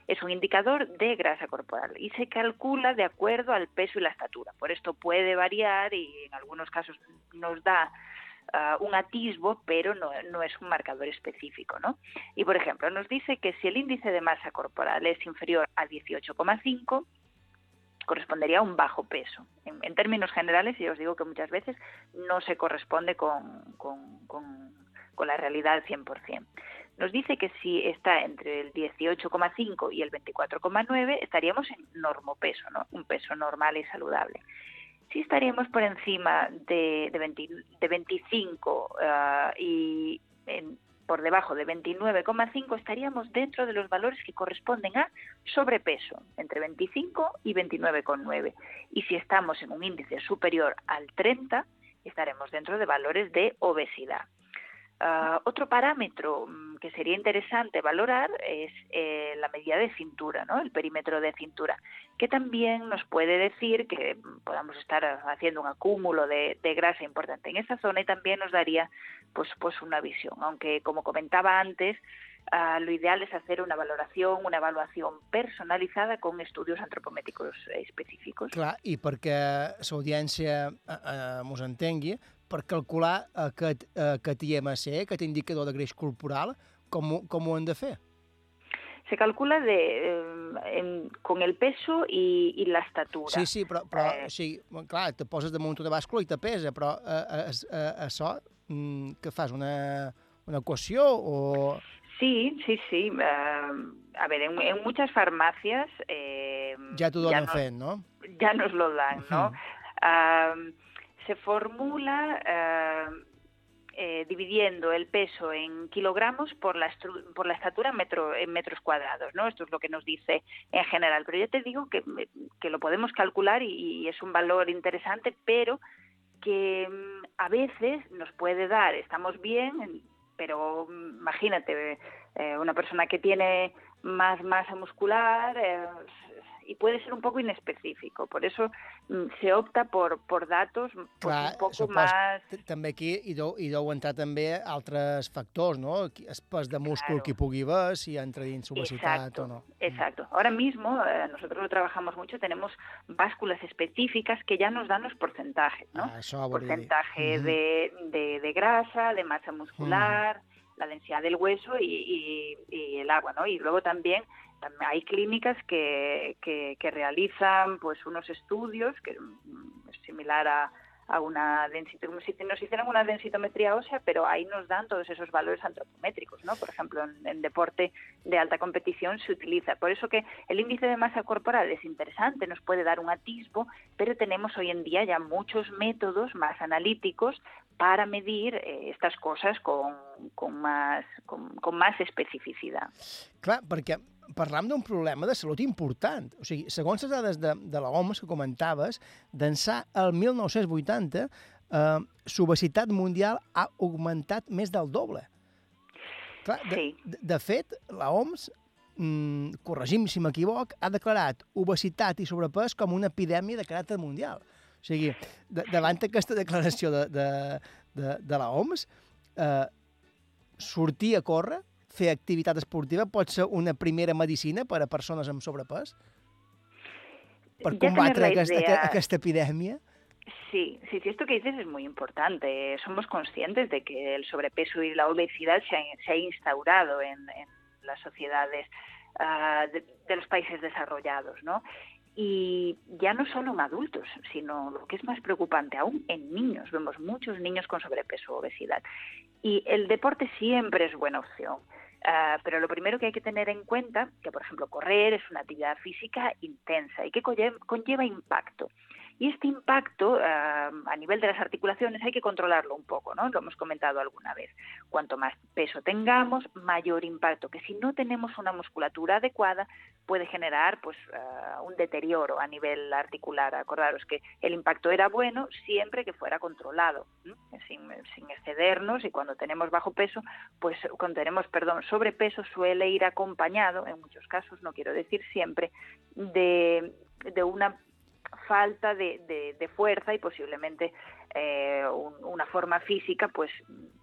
Es un indicador de grasa corporal y se calcula de acuerdo al peso y la estatura. Por esto puede variar y en algunos casos nos da ah, un atisbo, pero no, no es un marcador específico. ¿no? Y, por ejemplo, nos dice que si el índice de masa corporal es inferior a 18,5, correspondería a un bajo peso. En, términos generales, y os digo que muchas veces no se corresponde con, la realidad al 100%. Nos dice que si está entre el 18,5 y el 24,9 estaríamos en normopeso, ¿no? un peso normal y saludable. Si estaríamos por encima de, de, 20 de 25 ah, y en- por debajo de 29,5 estaríamos dentro de los valores que corresponden a sobrepeso, entre 25 y 29,9. Y si estamos en un índice superior al 30, estaremos dentro de valores de obesidad. Ah, otro parámetro mm, que sería interesante valorar es eh, la medida de cintura, ¿no? el perímetro de cintura, que también nos puede decir que mm, podamos estar haciendo un acúmulo de, de grasa importante en esa zona y también nos daría pues, pues una visión. Aunque, como comentaba antes, ah, lo ideal es hacer una valoración, una evaluación personalizada con estudios antropométricos eh, específicos. Clar, i perquè l'audiència eh, eh, mos entengui, per calcular aquest, eh, aquest IMC, aquest indicador de greix corporal, com, com ho hem de fer? Se calcula de, eh, en- con el peso y, y la estatura. Sí, sí, però, però Eh, o sigui, clar, te poses damunt una bàscula i te pesa, però eh, eh, eh, això, mm, què fas, una, una equació o... Sí, sí, sí. eh, a ver, en, en muchas farmacias eh, Ja t'ho donen nos- fet, no? ya nos lo dan, ¿no? Ujú. Ah, se formula ah, eh, dividiendo el peso en kilogramos por la, por la estatura metro- en metros cuadrados, ¿no? Esto es lo que nos dice en general. Pero yo te digo que, que lo podemos calcular y, y es un valor interesante, pero que mm, a veces nos puede dar, estamos bien, pero mm, imagínate, eh, una persona que tiene más masa muscular eh, y puede ser un poco inespecífico. Por eso mm, se opta por, por datos pues, Clar, un poco supos- más... també aquí hi deu, hi deu entrar també altres factors, no? Pes de múscul que pugui haver, si entra dins o no. Exacto. Ahora mismo eh, nosotros lo trabajamos mucho, tenemos básculas específicas que ya nos dan los porcentajes, ¿no? Ah, porcentaje de, de- de grasa, de masa muscular, la densidad del hueso y, y- y el agua, ¿no? Y luego también, tam- hay clínicas que, que, que realizan pues unos estudios que mm, es similar a, a una densitometría, nos hicieran una densitometría ósea, pero ahí nos dan todos esos valores antropométricos, ¿no? Por ejemplo, en, en deporte de alta competición se utiliza. Por eso que el índice de masa corporal es interesante, nos puede dar un atisbo, pero tenemos hoy en día ya muchos métodos más analíticos para medir eh, estas cosas con, con más, con, con más especificidad. Clar, perquè parlam d'un problema de salut important. O sigui, segons les dades de, de l'OMS que comentaves, d'ençà el 1980, eh, l'obesitat mundial ha augmentat més del doble. Clar, de, Sí. de, de fet, l'OMS, mm, corregim si m'equivoc, ha declarat obesitat i sobrepès com una epidèmia de caràcter mundial. O sigui, de, davant aquesta declaració de, de, de, de l'OMS, eh, sortir a córrer, fer activitat esportiva, pot ser una primera medicina per a persones amb sobrepès? Per tener combatre aquesta, idea- aquesta epidèmia? Sí, sí, sí, esto que dices es muy importante. Somos conscientes de que el sobrepeso y la obesidad se ha, se ha instaurado en, en las sociedades ah, de, de los países desarrollados, ¿no? Y ya no solo en adultos, sino lo que es más preocupante aún, en niños. Vemos muchos niños con sobrepeso o obesidad. Y el deporte siempre es buena opción. Ah, pero lo primero que hay que tener en cuenta, que por ejemplo correr es una actividad física intensa y que conlle- conlleva impacto. Y este impacto a nivel de las articulaciones hay que controlarlo un poco, ¿no? Lo hemos comentado alguna vez. Cuanto más peso tengamos, mayor impacto, que si no tenemos una musculatura adecuada puede generar pues ah, un deterioro a nivel articular. Acordaros que el impacto era bueno siempre que fuera controlado, sin, excedernos y cuando tenemos bajo peso, pues cuando tenemos, perdón, sobrepeso suele ir acompañado, en muchos casos, no quiero decir siempre, de una falta de, fuerza y posiblemente eh, un- una forma física pues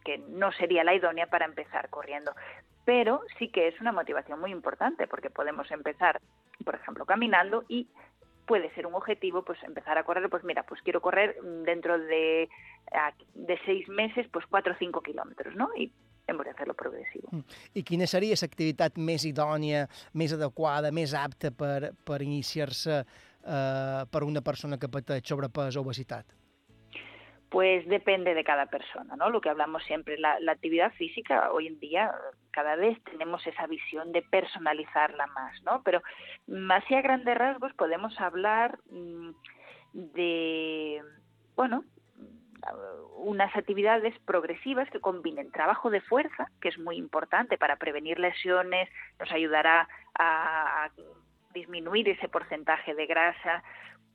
que no sería la idónea para empezar corriendo. Pero sí que es una motivación muy importante porque podemos empezar, por ejemplo, caminando y puede ser un objetivo pues empezar a correr, pues mira, pues quiero correr mm, dentro de, de seis meses pues cuatro o cinco kilómetros, ¿no? Y hemos de hacerlo progresivo. I quina seria l'activitat més idònia, més adequada, més apta per, per iniciar-se eh, per una persona que pateix sobrepès o obesitat? Pues depende de cada persona, ¿no? Lo que hablamos siempre, la, la actividad física hoy en día cada vez tenemos esa visión de personalizarla más, ¿no? Pero así a grandes rasgos podemos hablar mm, de, bueno, unas actividades progresivas que combinen trabajo de fuerza, que es muy importante para prevenir lesiones, nos ayudará a disminuir ese porcentaje de grasa,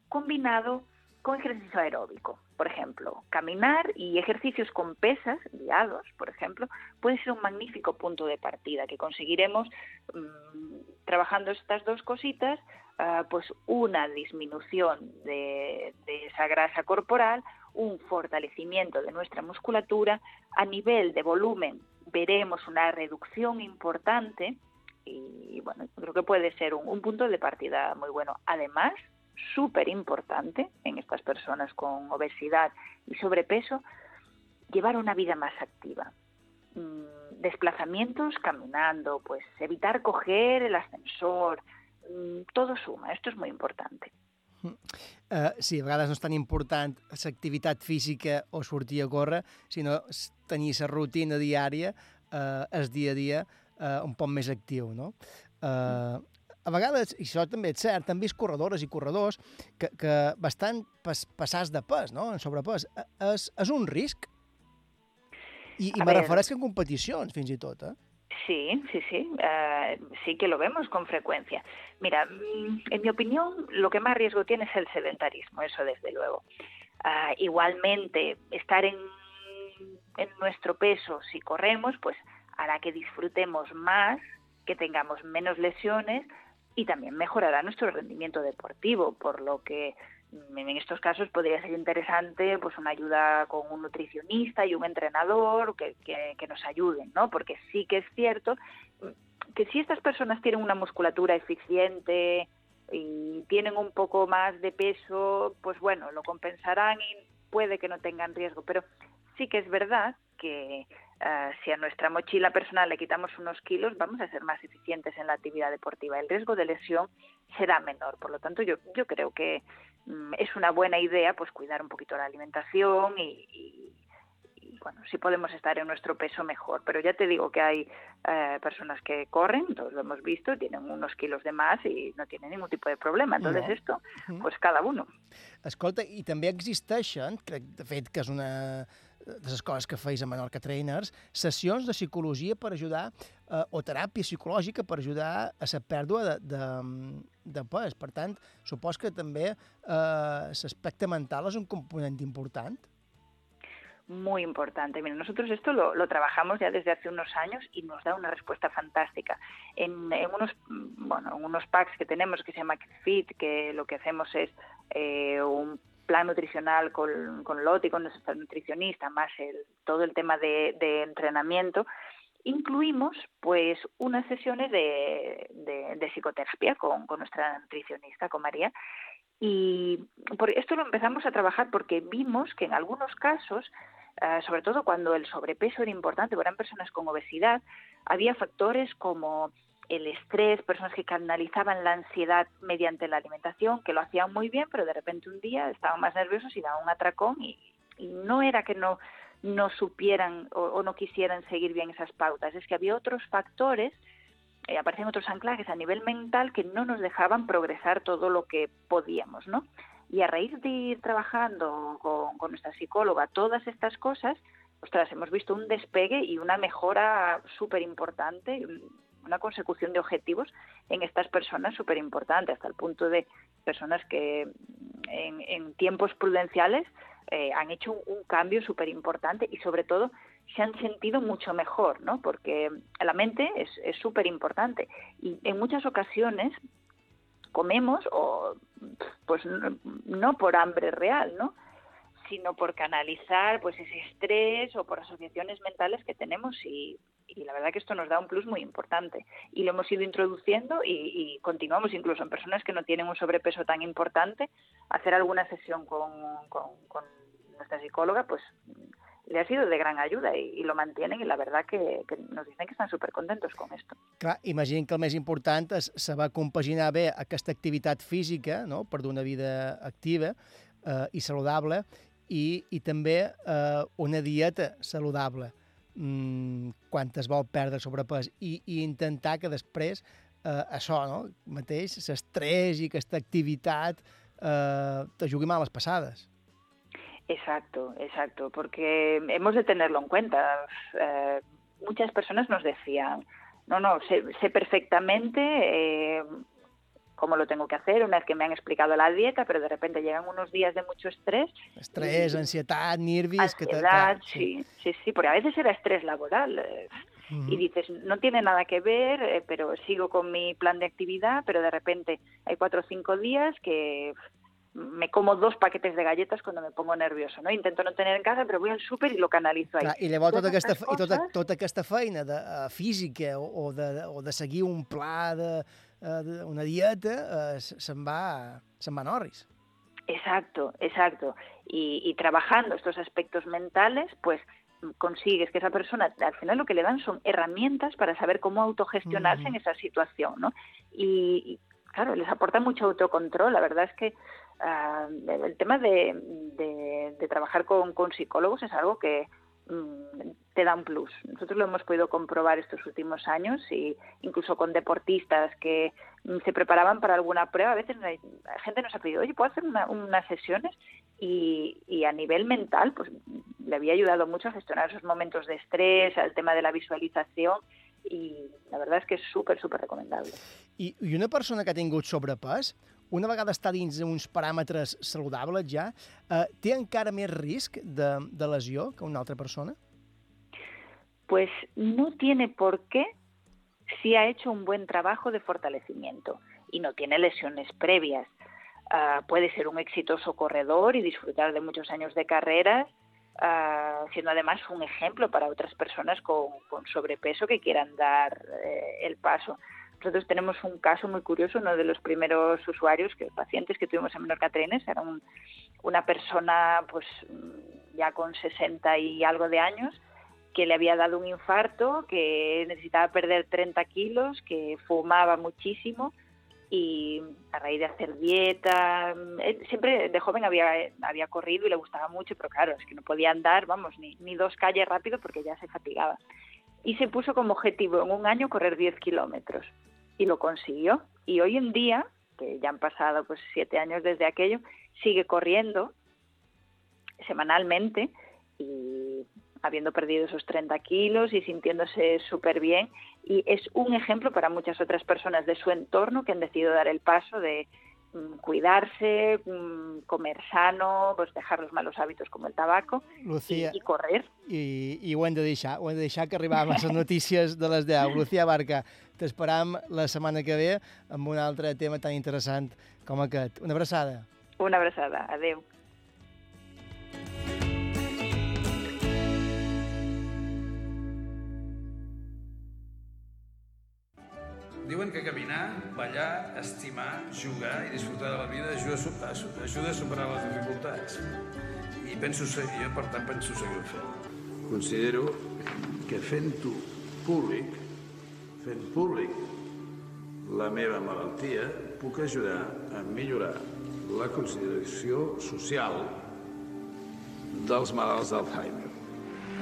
combinado con ejercicio aeróbico, por ejemplo. Caminar y ejercicios con pesas guiados, por ejemplo, puede ser un magnífico punto de partida que conseguiremos mm, trabajando estas dos cositas, ah, pues una disminución de, de esa grasa corporal, un fortalecimiento de nuestra musculatura, a nivel de volumen veremos una reducción importante y bueno, creo que puede ser un, un punto de partida muy bueno. Además, súper importante en estas personas con obesidad y sobrepeso, llevar una vida más activa. Mm, Desplazamientos caminando, pues evitar coger el ascensor, mm, todo suma, esto es muy importante. Uh, sí, a vegades no és tan important l'activitat física o sortir a córrer, sinó tenir la rutina diària, uh, el dia a dia, uh, un poc més actiu, no? Uh, a vegades, i això també és cert, també és corredores i corredors que, que bastant pas, passats de pes, no? en sobrepès, eh, és, és un risc. I, i me ver. refereix en competicions, fins i tot, eh? Sí, sí, sí, eh, sí que lo vemos con frecuencia. Mira, mm, en mi opinión, lo que más riesgo tiene es el sedentarismo, eso desde luego. Ah, igualmente, estar en, en nuestro peso si corremos, pues hará que disfrutemos más, que tengamos menos lesiones y también mejorará nuestro rendimiento deportivo, por lo que mm, en estos casos podría ser interesante pues una ayuda con un nutricionista y un entrenador que, que, nos ayuden, ¿no? Porque sí que es cierto mm, que si estas personas tienen una musculatura eficiente y tienen un poco más de peso, pues bueno, lo compensarán y puede que no tengan riesgo, pero sí que es verdad que eh, si a nuestra mochila personal le quitamos unos kilos, vamos a ser más eficientes en la actividad deportiva. El riesgo de lesión será menor. Por lo tanto, yo, yo creo que mm, es una buena idea pues cuidar un poquito la alimentación y, y- bueno, si podemos estar en nuestro peso mejor. Pero ya te digo que hay eh, personas que corren, todos lo hemos visto, tienen unos kilos de más y no tienen ningún tipo de problema. Entonces No. esto, pues cada uno. Escolta, i també existeixen, crec de fet que és una de les coses que feis a Menorca Trainers, sessions de psicologia per ajudar, eh, o teràpia psicològica per ajudar a la pèrdua de, de, de pes. Per tant, supos que també eh, l'aspecte mental és un component important. muy importante. Mira, nosotros esto lo, lo trabajamos ya desde hace unos años y nos da una respuesta fantástica. En, en unos bueno, en unos packs que tenemos que se llama Fit, que lo que hacemos es eh, un plan nutricional con, con Loti, con nuestra nutricionista, más el, todo el tema de, entrenamiento, incluimos pues unas sesiones de, psicoterapia con, con nuestra nutricionista, con María, y por esto lo empezamos a trabajar porque vimos que en algunos casos, eh, sobre todo cuando el sobrepeso era importante, eran personas con obesidad, había factores como el estrés, personas que canalizaban la ansiedad mediante la alimentación, que lo hacían muy bien, pero de repente un día estaban más nerviosos y daban un atracón y, no era que no, no supieran o, o no quisieran seguir bien esas pautas, es que había otros factores eh, aparecen otros anclajes a nivel mental que no nos dejaban progresar todo lo que podíamos, ¿no? Y a raíz de ir trabajando con, con nuestra psicóloga todas estas cosas, ostras, hemos visto un despegue y una mejora súper importante, una consecución de objetivos en estas personas súper importante, hasta el punto de personas que en, tiempos prudenciales eh, han hecho un, cambio súper importante y sobre todo se han sentido mucho mejor, ¿no? Porque la mente es es súper importante y en muchas ocasiones comemos o pues no, no por hambre real, ¿no? sino por canalizar pues ese estrés o por asociaciones mentales que tenemos y, y la verdad que esto nos da un plus muy importante y lo hemos ido introduciendo y, y continuamos incluso en personas que no tienen un sobrepeso tan importante hacer alguna sesión con, con, con nuestra psicóloga pues le ha sido de gran ayuda y, y lo mantienen y la verdad que, que nos dicen que están súper contentos con esto. Clar, imagino que el més important és saber compaginar bé aquesta activitat física, no?, per dur una vida activa eh, i saludable, i, i també eh, una dieta saludable mm, quan es vol perdre sobrepès i, i intentar que després eh, això, no?, mateix, l'estrès i aquesta activitat eh, te jugui malas passades. Exacto, exacto, porque hemos de tenerlo en cuenta. Eh, muchas personas nos decían, no, no, sé, sé perfectamente eh, cómo lo tengo que hacer, una vez que me han explicado la dieta, pero de repente llegan unos días de mucho estrés. Estrès, ansietat, nervis... Que te- Ansiedad, clar, sí, sí, sí, porque a veces era estrés laboral. eh, Ujú. Y dices, no tiene nada que ver, eh, pero sigo con mi plan de actividad, pero de repente hay cuatro o cinco días que me como dos paquetes de galletas cuando me pongo nervioso, ¿no? Intento no tener en casa, pero voy al súper y lo canalizo ahí. Clar, I llavors tota aquesta, aquestes i tota, coses- tota aquesta feina de, uh, física o, o, de, o de seguir un pla, de, de una dieta, se'n va, se'n va en orris. Exacto, exacto. Y, y trabajando estos aspectos mentales, pues mm, consigues que esa persona, al final lo que le dan son herramientas para saber cómo autogestionarse en Ujú. esa situación, ¿no? Y, y, claro, les aporta mucho autocontrol. La verdad es que ah, el tema de, de- de trabajar con, con psicólogos es algo que mm, te da un plus. Nosotros lo hemos podido comprobar estos últimos años y incluso con deportistas que mm, se preparaban para alguna prueba, a veces la gente nos ha pedido, oye, ¿puedo hacer una- unas sesiones? Y, a nivel mental, pues le había ayudado mucho a gestionar esos momentos de estrés, al tema de la visualización y la verdad es que es súper, súper recomendable. I, I una persona que ha tingut una vegada està dins d'uns paràmetres saludables ja, eh, té encara més risc de, de lesió que una altra persona? Pues no tiene por qué si ha hecho un buen trabajo de fortalecimiento y no tiene lesiones previas. Ah, puede ser un exitoso corredor y disfrutar de muchos años de carreras, ah, siendo además un ejemplo para otras personas con, con sobrepeso que quieran dar eh, el paso. Nosotros tenemos un caso muy curioso, uno de los primeros usuarios, que pacientes que tuvimos en Menorca Trenes, era un- una persona pues mm, ya con 60 y algo de años, que le había dado un infarto, que necesitaba perder 30 kilos, que fumaba muchísimo y a raíz de hacer dieta, él siempre de joven había, corrido y le gustaba mucho, pero claro, es que no podía andar, vamos, ni, ni dos calles rápido porque ya se fatigaba. Y se puso como objetivo en un año correr 10 kilómetros y lo consiguió. Y hoy en día, que ya han pasado pues siete años desde aquello, sigue corriendo semanalmente y habiendo perdido esos 30 kilos y sintiéndose súper bien. Y es un ejemplo para muchas otras personas de su entorno que han decidido dar el paso de cuidarse, mm, comer sano, pues dejar los malos hábitos como el tabaco Lucía, y correr. i, i ho hem de deixar, ho hem de deixar que arribàvem a les notícies de les 10. Lucía Barca, t'esperam la setmana que ve amb un altre tema tan interessant com aquest. Una abraçada. Una abrazada. Adeu. Diuen que caminar, ballar, estimar, jugar i disfrutar de la vida ajuda a, ajuda a superar les dificultats. I penso seguir, jo per tant penso seguir fent. Considero que fent-ho públic, fent públic la meva malaltia, puc ajudar a millorar la consideració social dels malalts d'Alzheimer.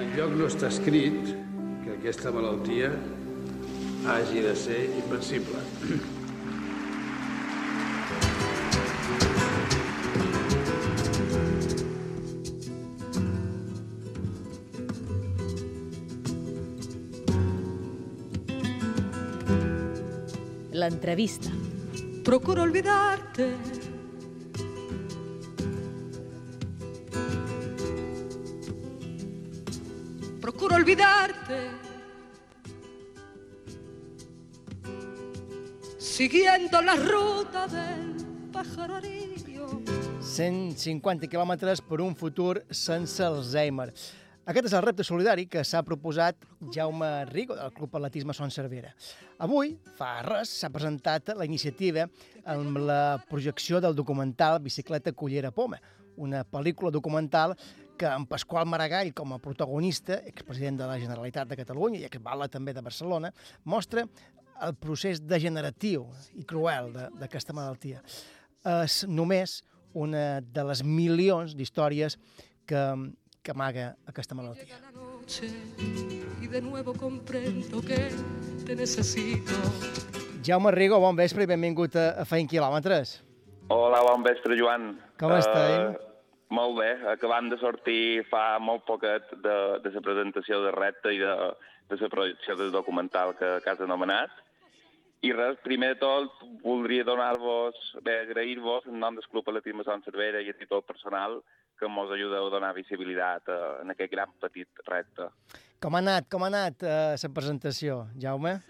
Enlloc no està escrit que aquesta malaltia hagi de ser invencible. L'entrevista. Procuro olvidarte. Procuro olvidarte. Siguiendo la ruta del pajarillo. 150 quilòmetres per un futur sense Alzheimer. Aquest és el repte solidari que s'ha proposat Jaume Rigo, del Club Atletisme Son Cervera. Avui, fa res, s'ha presentat la iniciativa amb la projecció del documental Bicicleta Cullera Poma, una pel·lícula documental que amb Pasqual Maragall com a protagonista, expresident de la Generalitat de Catalunya i exbala també de Barcelona, mostra el procés degeneratiu i cruel de- d'aquesta malaltia. És només una de les milions d'històries que, que amaga aquesta malaltia. y de nuevo comprendo que te necesito. Jaume Rigo, bon vespre i benvingut a, a Feint Quilòmetres. Hola, bon vespre, Joan. Com estem? molt bé, acabant de sortir fa molt poquet de, de la presentació de repte i de, de la projecció del documental que, que has anomenat I res, primer de tot, voldria donar-vos, bé, agrair-vos en nom del Club Atletisme Sant Cervera i a títol personal que mos ajudeu a donar visibilitat eh, en aquest gran petit repte. Com ha anat, com ha anat eh, la presentació, Jaume?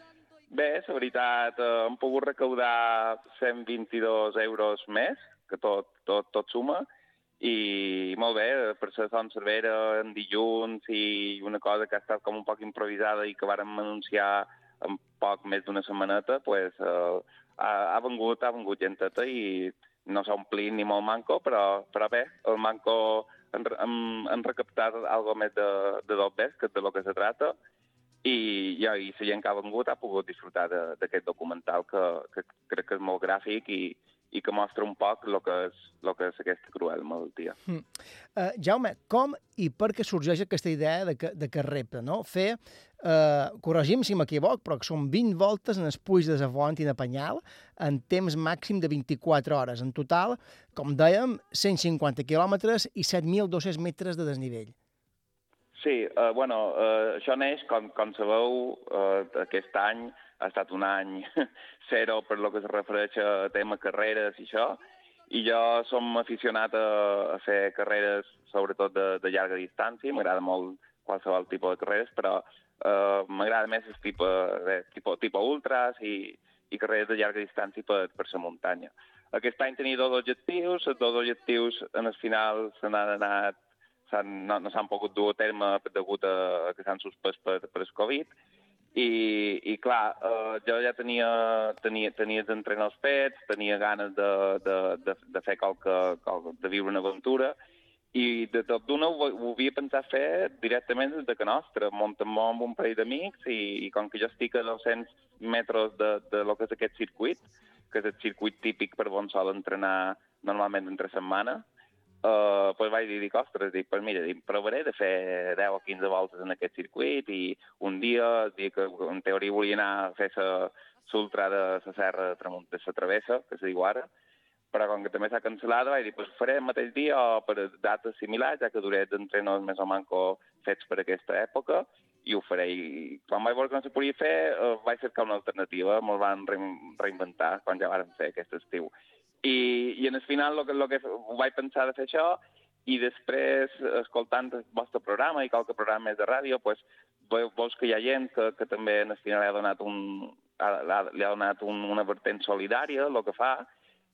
Bé, la veritat, eh, hem pogut recaudar 122 euros més, que tot, tot, tot suma, i molt bé, per ser Sant Cervera en dilluns i una cosa que ha estat com un poc improvisada i que vàrem anunciar en poc més d'una setmaneta, pues, eh, ha, ha vengut, ha vengut genteta i no s'ha omplit ni molt manco, però, però bé, el manco hem, hem, hem recaptat algo més de, de dos ves, que de lo que se trata, i, i, i la gent que ha vengut ha pogut disfrutar d'aquest documental que, que crec que és molt gràfic i, i que mostra un poc el que és, lo que és aquesta cruel malaltia. Mm. Uh, Jaume, com i per què sorgeix aquesta idea de que, de que repte, no? Fer, uh, corregim si m'equivoc, però que són 20 voltes en els de Savont i de Penyal en temps màxim de 24 hores. En total, com dèiem, 150 quilòmetres i 7.200 metres de desnivell. Sí, eh, bueno, eh, això neix, com, com sabeu, eh, aquest any ha estat un any zero per lo que es refereix a tema carreres i això, i jo som aficionat a, a fer carreres, sobretot de, de llarga distància, m'agrada molt qualsevol tipus de carreres, però eh, m'agrada més el tipus, de, tipus, tipus ultras i, i carreres de llarga distància per, per la muntanya. Aquest any tenia dos objectius, els dos objectius en el final se n'han anat s'han, no, no s'han pogut dur a terme degut a, que s'han suspès per, per el Covid. I, i clar, eh, jo ja tenia, tenia, tenia els entrenadors fets, tenia ganes de, de, de, de fer qualque, qualque, de viure una aventura, i de tot d'una ho, ho havia pensat fer directament des de que nostra, muntem amb un parell d'amics i, i com que jo estic a 200 metres de, de lo que és aquest circuit, que és el circuit típic per on sol entrenar normalment entre setmana, Uh, pues vaig dir, ostres, dic, pues mira, dic, provaré de fer 10 o 15 voltes en aquest circuit i un dia, dic, en teoria volia anar a fer l'ultra de la serra de Tramont- de la Travessa, que se diu ara, però com que també s'ha cancel·lat, vaig dir, pues faré el mateix dia o per dates similars, ja que duré d'entrenos més o manco fets per aquesta època, i ho faré. I quan vaig veure que no se podia fer, uh, vaig cercar una alternativa, me'l van re reinventar quan ja vàrem fer aquest estiu. I, i en el final lo que, lo que ho vaig pensar de fer això i després, escoltant el vostre programa i qualque programa més de ràdio, pues, veu- veus que hi ha gent que, que també en el final li ha donat, un, ha, li ha donat un, una vertent solidària, el que fa,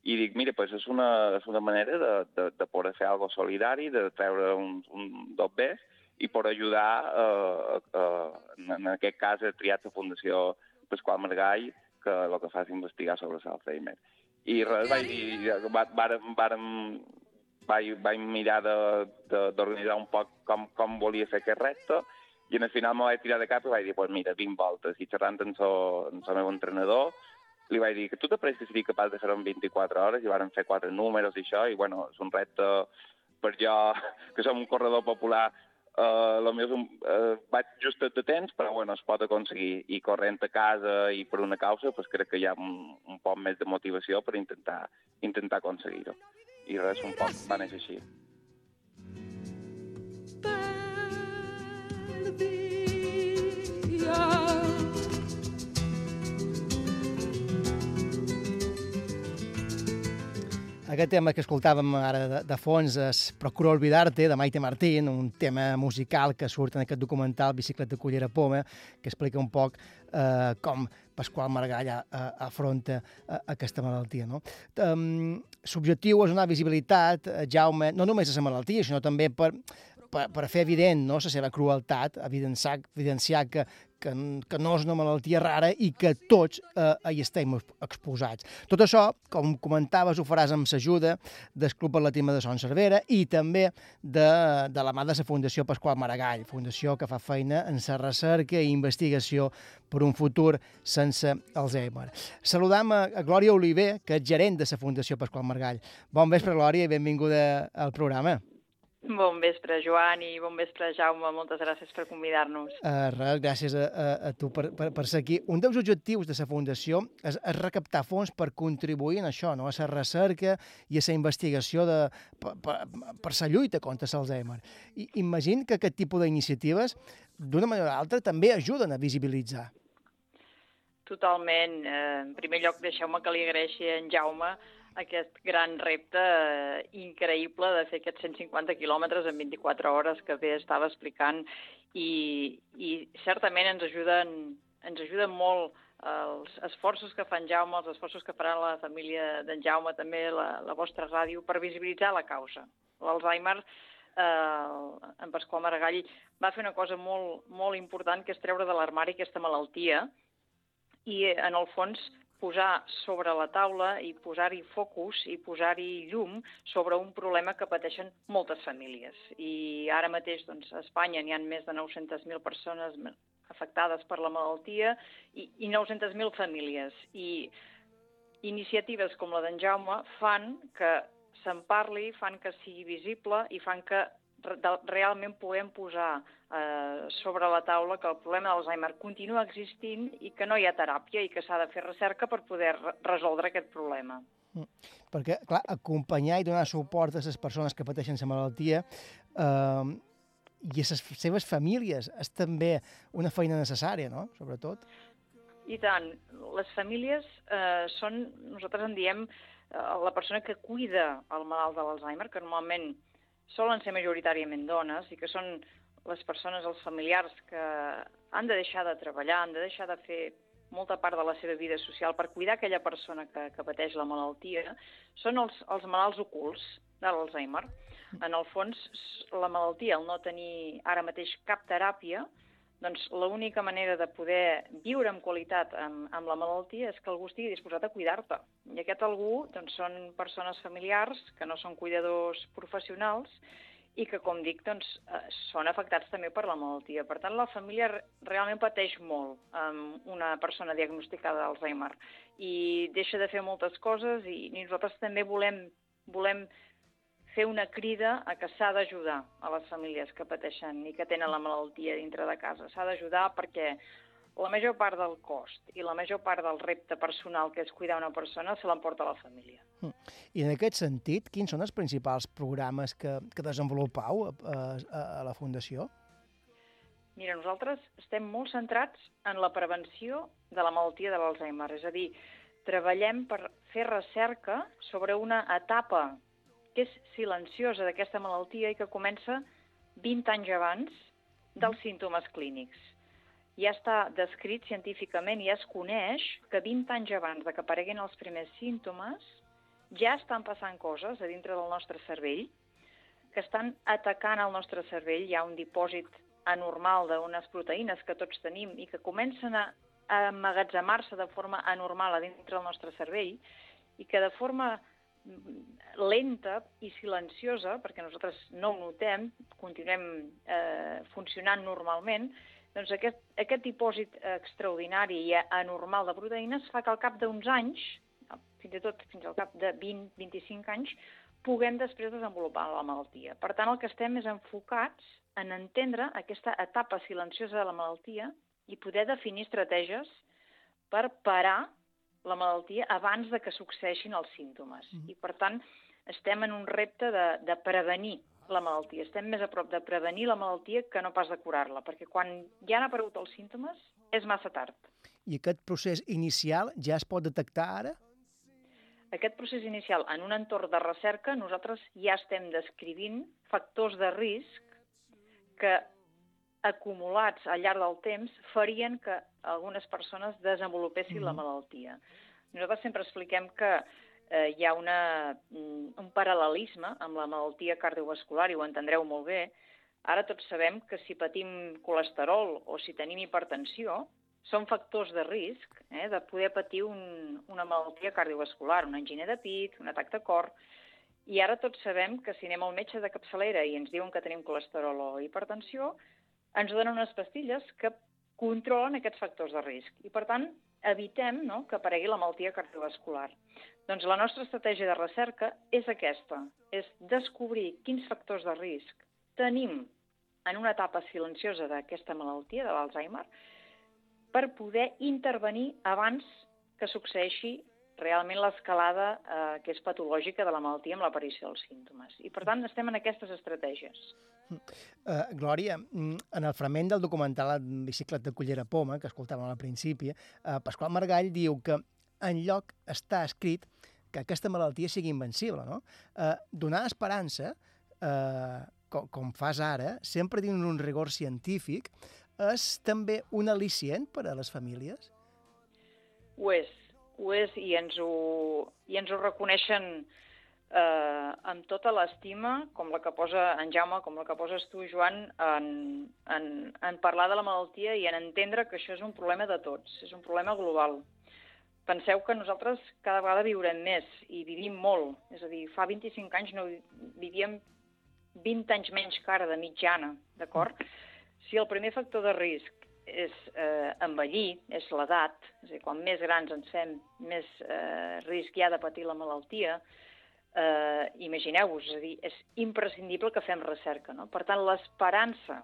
i dic, mira, pues és una, és una manera de, de, de poder fer algo solidari, de treure un, un dos bes i per ajudar, eh, eh, en, aquest cas he triat la Fundació Pasqual Margall, que el que fa és investigar sobre l'Alzheimer. I res, vaig dir, va- vàrem, vàrem, vaig, vaig mirar d'organitzar un poc com, com volia fer aquest repte, i en el final me vaig tirar de cap i vaig dir, pues mira, 20 voltes, i xerrant amb el meu entrenador, li vaig dir que tu te pareix que seria capaç de fer-ho en 24 hores, i vàrem fer quatre números i això, i bueno, és un repte per jo, que som un corredor popular, Uh, lo meu és un, uh, vaig justet de temps, però bueno, es pot aconseguir. I corrent a casa i per una causa, pues crec que hi ha un, un poc més de motivació per intentar, intentar aconseguir-ho. I res, un poc va néixer així. Aquest tema que escoltàvem ara de, de fons és Procuro olvidar-te, de Maite Martín, un tema musical que surt en aquest documental Bicicleta Cullera Poma, que explica un poc eh, com Pasqual Margall eh, afronta eh, aquesta malaltia. No? Um, L'objectiu és donar visibilitat, eh, Jaume, no només a la malaltia, sinó també per, per, per fer evident no, la seva crueltat, evidenciar, evidenciar que, que, que no és una malaltia rara i que tots eh, hi estem exposats. Tot això, com comentaves, ho faràs amb l'ajuda del Club Atletisme de Son Cervera i també de, de la mà de la Fundació Pasqual Maragall, fundació que fa feina en la recerca i investigació per un futur sense Alzheimer. Saludam a, a Glòria Oliver, que és gerent de la Fundació Pasqual Maragall. Bon vespre, Glòria, i benvinguda al programa. Bon vespre, Joan, i bon vespre, Jaume. Moltes gràcies per convidar-nos. Uh, res, gràcies a, a, a tu per, per, per ser aquí. Un dels objectius de la Fundació és, és recaptar fons per contribuir en això, no? a la recerca i a la investigació de, per, per, per la lluita contra l'Alzheimer. I imagino que aquest tipus d'iniciatives, d'una manera o altra, també ajuden a visibilitzar. Totalment. Eh, en primer lloc, deixeu-me que li agraeixi a en Jaume aquest gran repte eh, increïble de fer aquests 150 quilòmetres en 24 hores que bé estava explicant i, i certament ens ajuden, ens ajuden molt els esforços que fa en Jaume, els esforços que farà la família d'en Jaume, també la, la vostra ràdio, per visibilitzar la causa. L'Alzheimer, eh, en Pasqual Maragall va fer una cosa molt, molt important, que és treure de l'armari aquesta malaltia i, eh, en el fons, posar sobre la taula i posar-hi focus i posar-hi llum sobre un problema que pateixen moltes famílies. I ara mateix doncs, a Espanya n'hi ha més de 900.000 persones afectades per la malaltia i, i 900.000 famílies. I iniciatives com la d'en Jaume fan que se'n parli, fan que sigui visible i fan que realment puguem posar eh, sobre la taula que el problema d'Alzheimer continua existint i que no hi ha teràpia i que s'ha de fer recerca per poder re- resoldre aquest problema. Perquè, clar, acompanyar i donar suport a les persones que pateixen la malaltia eh, i a les seves famílies és també una feina necessària, no?, sobretot. I tant, les famílies eh, són, nosaltres en diem, eh, la persona que cuida el malalt de l'Alzheimer, que normalment solen ser majoritàriament dones i que són les persones, els familiars que han de deixar de treballar, han de deixar de fer molta part de la seva vida social per cuidar aquella persona que, que pateix la malaltia, són els, els malalts ocults de l'Alzheimer. En el fons, la malaltia, el no tenir ara mateix cap teràpia, doncs l'única manera de poder viure amb qualitat amb, amb la malaltia és que algú estigui disposat a cuidar-te. I aquest algú doncs, són persones familiars que no són cuidadors professionals i que, com dic, doncs, eh, són afectats també per la malaltia. Per tant, la família re- realment pateix molt amb una persona diagnosticada d'Alzheimer i deixa de fer moltes coses i nosaltres també volem, volem fer una crida a que s'ha d'ajudar a les famílies que pateixen i que tenen la malaltia dintre de casa. S'ha d'ajudar perquè la major part del cost i la major part del repte personal que és cuidar una persona se l'emporta la família. I en aquest sentit, quins són els principals programes que, que desenvolupau a, a, a la Fundació? Mira, nosaltres estem molt centrats en la prevenció de la malaltia de l'Alzheimer, és a dir, treballem per fer recerca sobre una etapa que és silenciosa d'aquesta malaltia i que comença 20 anys abans dels símptomes clínics. Ja està descrit científicament, ja es coneix que 20 anys abans de que apareguin els primers símptomes ja estan passant coses a dintre del nostre cervell que estan atacant el nostre cervell. Hi ha un dipòsit anormal d'unes proteïnes que tots tenim i que comencen a emmagatzemar-se de forma anormal a dintre del nostre cervell i que de forma lenta i silenciosa, perquè nosaltres no ho notem, continuem eh, funcionant normalment, doncs aquest, aquest dipòsit extraordinari i anormal de proteïnes fa que al cap d'uns anys, fins i tot fins al cap de 20-25 anys, puguem després desenvolupar la malaltia. Per tant, el que estem és enfocats en entendre aquesta etapa silenciosa de la malaltia i poder definir estratègies per parar la malaltia abans de que succeeixin els símptomes. I, per tant, estem en un repte de, de prevenir la malaltia. Estem més a prop de prevenir la malaltia que no pas de curar-la, perquè quan ja han aparegut els símptomes és massa tard. I aquest procés inicial ja es pot detectar ara? Aquest procés inicial, en un entorn de recerca, nosaltres ja estem descrivint factors de risc que acumulats al llarg del temps farien que algunes persones desenvolupessin la malaltia. Nosaltres sempre expliquem que eh, hi ha una, mm, un paral·lelisme amb la malaltia cardiovascular, i ho entendreu molt bé. Ara tots sabem que si patim colesterol o si tenim hipertensió, són factors de risc eh, de poder patir un, una malaltia cardiovascular, una angina de pit, un atac de cor, i ara tots sabem que si anem al metge de capçalera i ens diuen que tenim colesterol o hipertensió, ens donen unes pastilles que controlen aquests factors de risc. I, per tant, evitem no, que aparegui la malaltia cardiovascular. Doncs la nostra estratègia de recerca és aquesta, és descobrir quins factors de risc tenim en una etapa silenciosa d'aquesta malaltia, de l'Alzheimer, per poder intervenir abans que succeeixi realment l'escalada eh, que és patològica de la malaltia amb l'aparició dels símptomes. I, per tant, estem en aquestes estratègies. Uh, Glòria, mm, en el fragment del documental en bicicleta de Cullera Poma, que escoltàvem al principi, uh, Pasqual Margall diu que en lloc està escrit que aquesta malaltia sigui invencible, no? Uh, donar esperança, uh, com, com fas ara, sempre dins un rigor científic, és també un al·licient per a les famílies? Ho és, ho és i ens ho, i ens ho reconeixen eh, amb tota l'estima, com la que posa en Jaume, com la que poses tu, Joan, en, en, en parlar de la malaltia i en entendre que això és un problema de tots, és un problema global. Penseu que nosaltres cada vegada viurem més i vivim molt. És a dir, fa 25 anys no vi- vivíem 20 anys menys que ara de mitjana, d'acord? Si el primer factor de risc és eh, envellir, és l'edat, és a dir, quan més grans ens fem, més eh, risc hi ha de patir la malaltia, eh, imagineu-vos, és a dir, és imprescindible que fem recerca, no? Per tant, l'esperança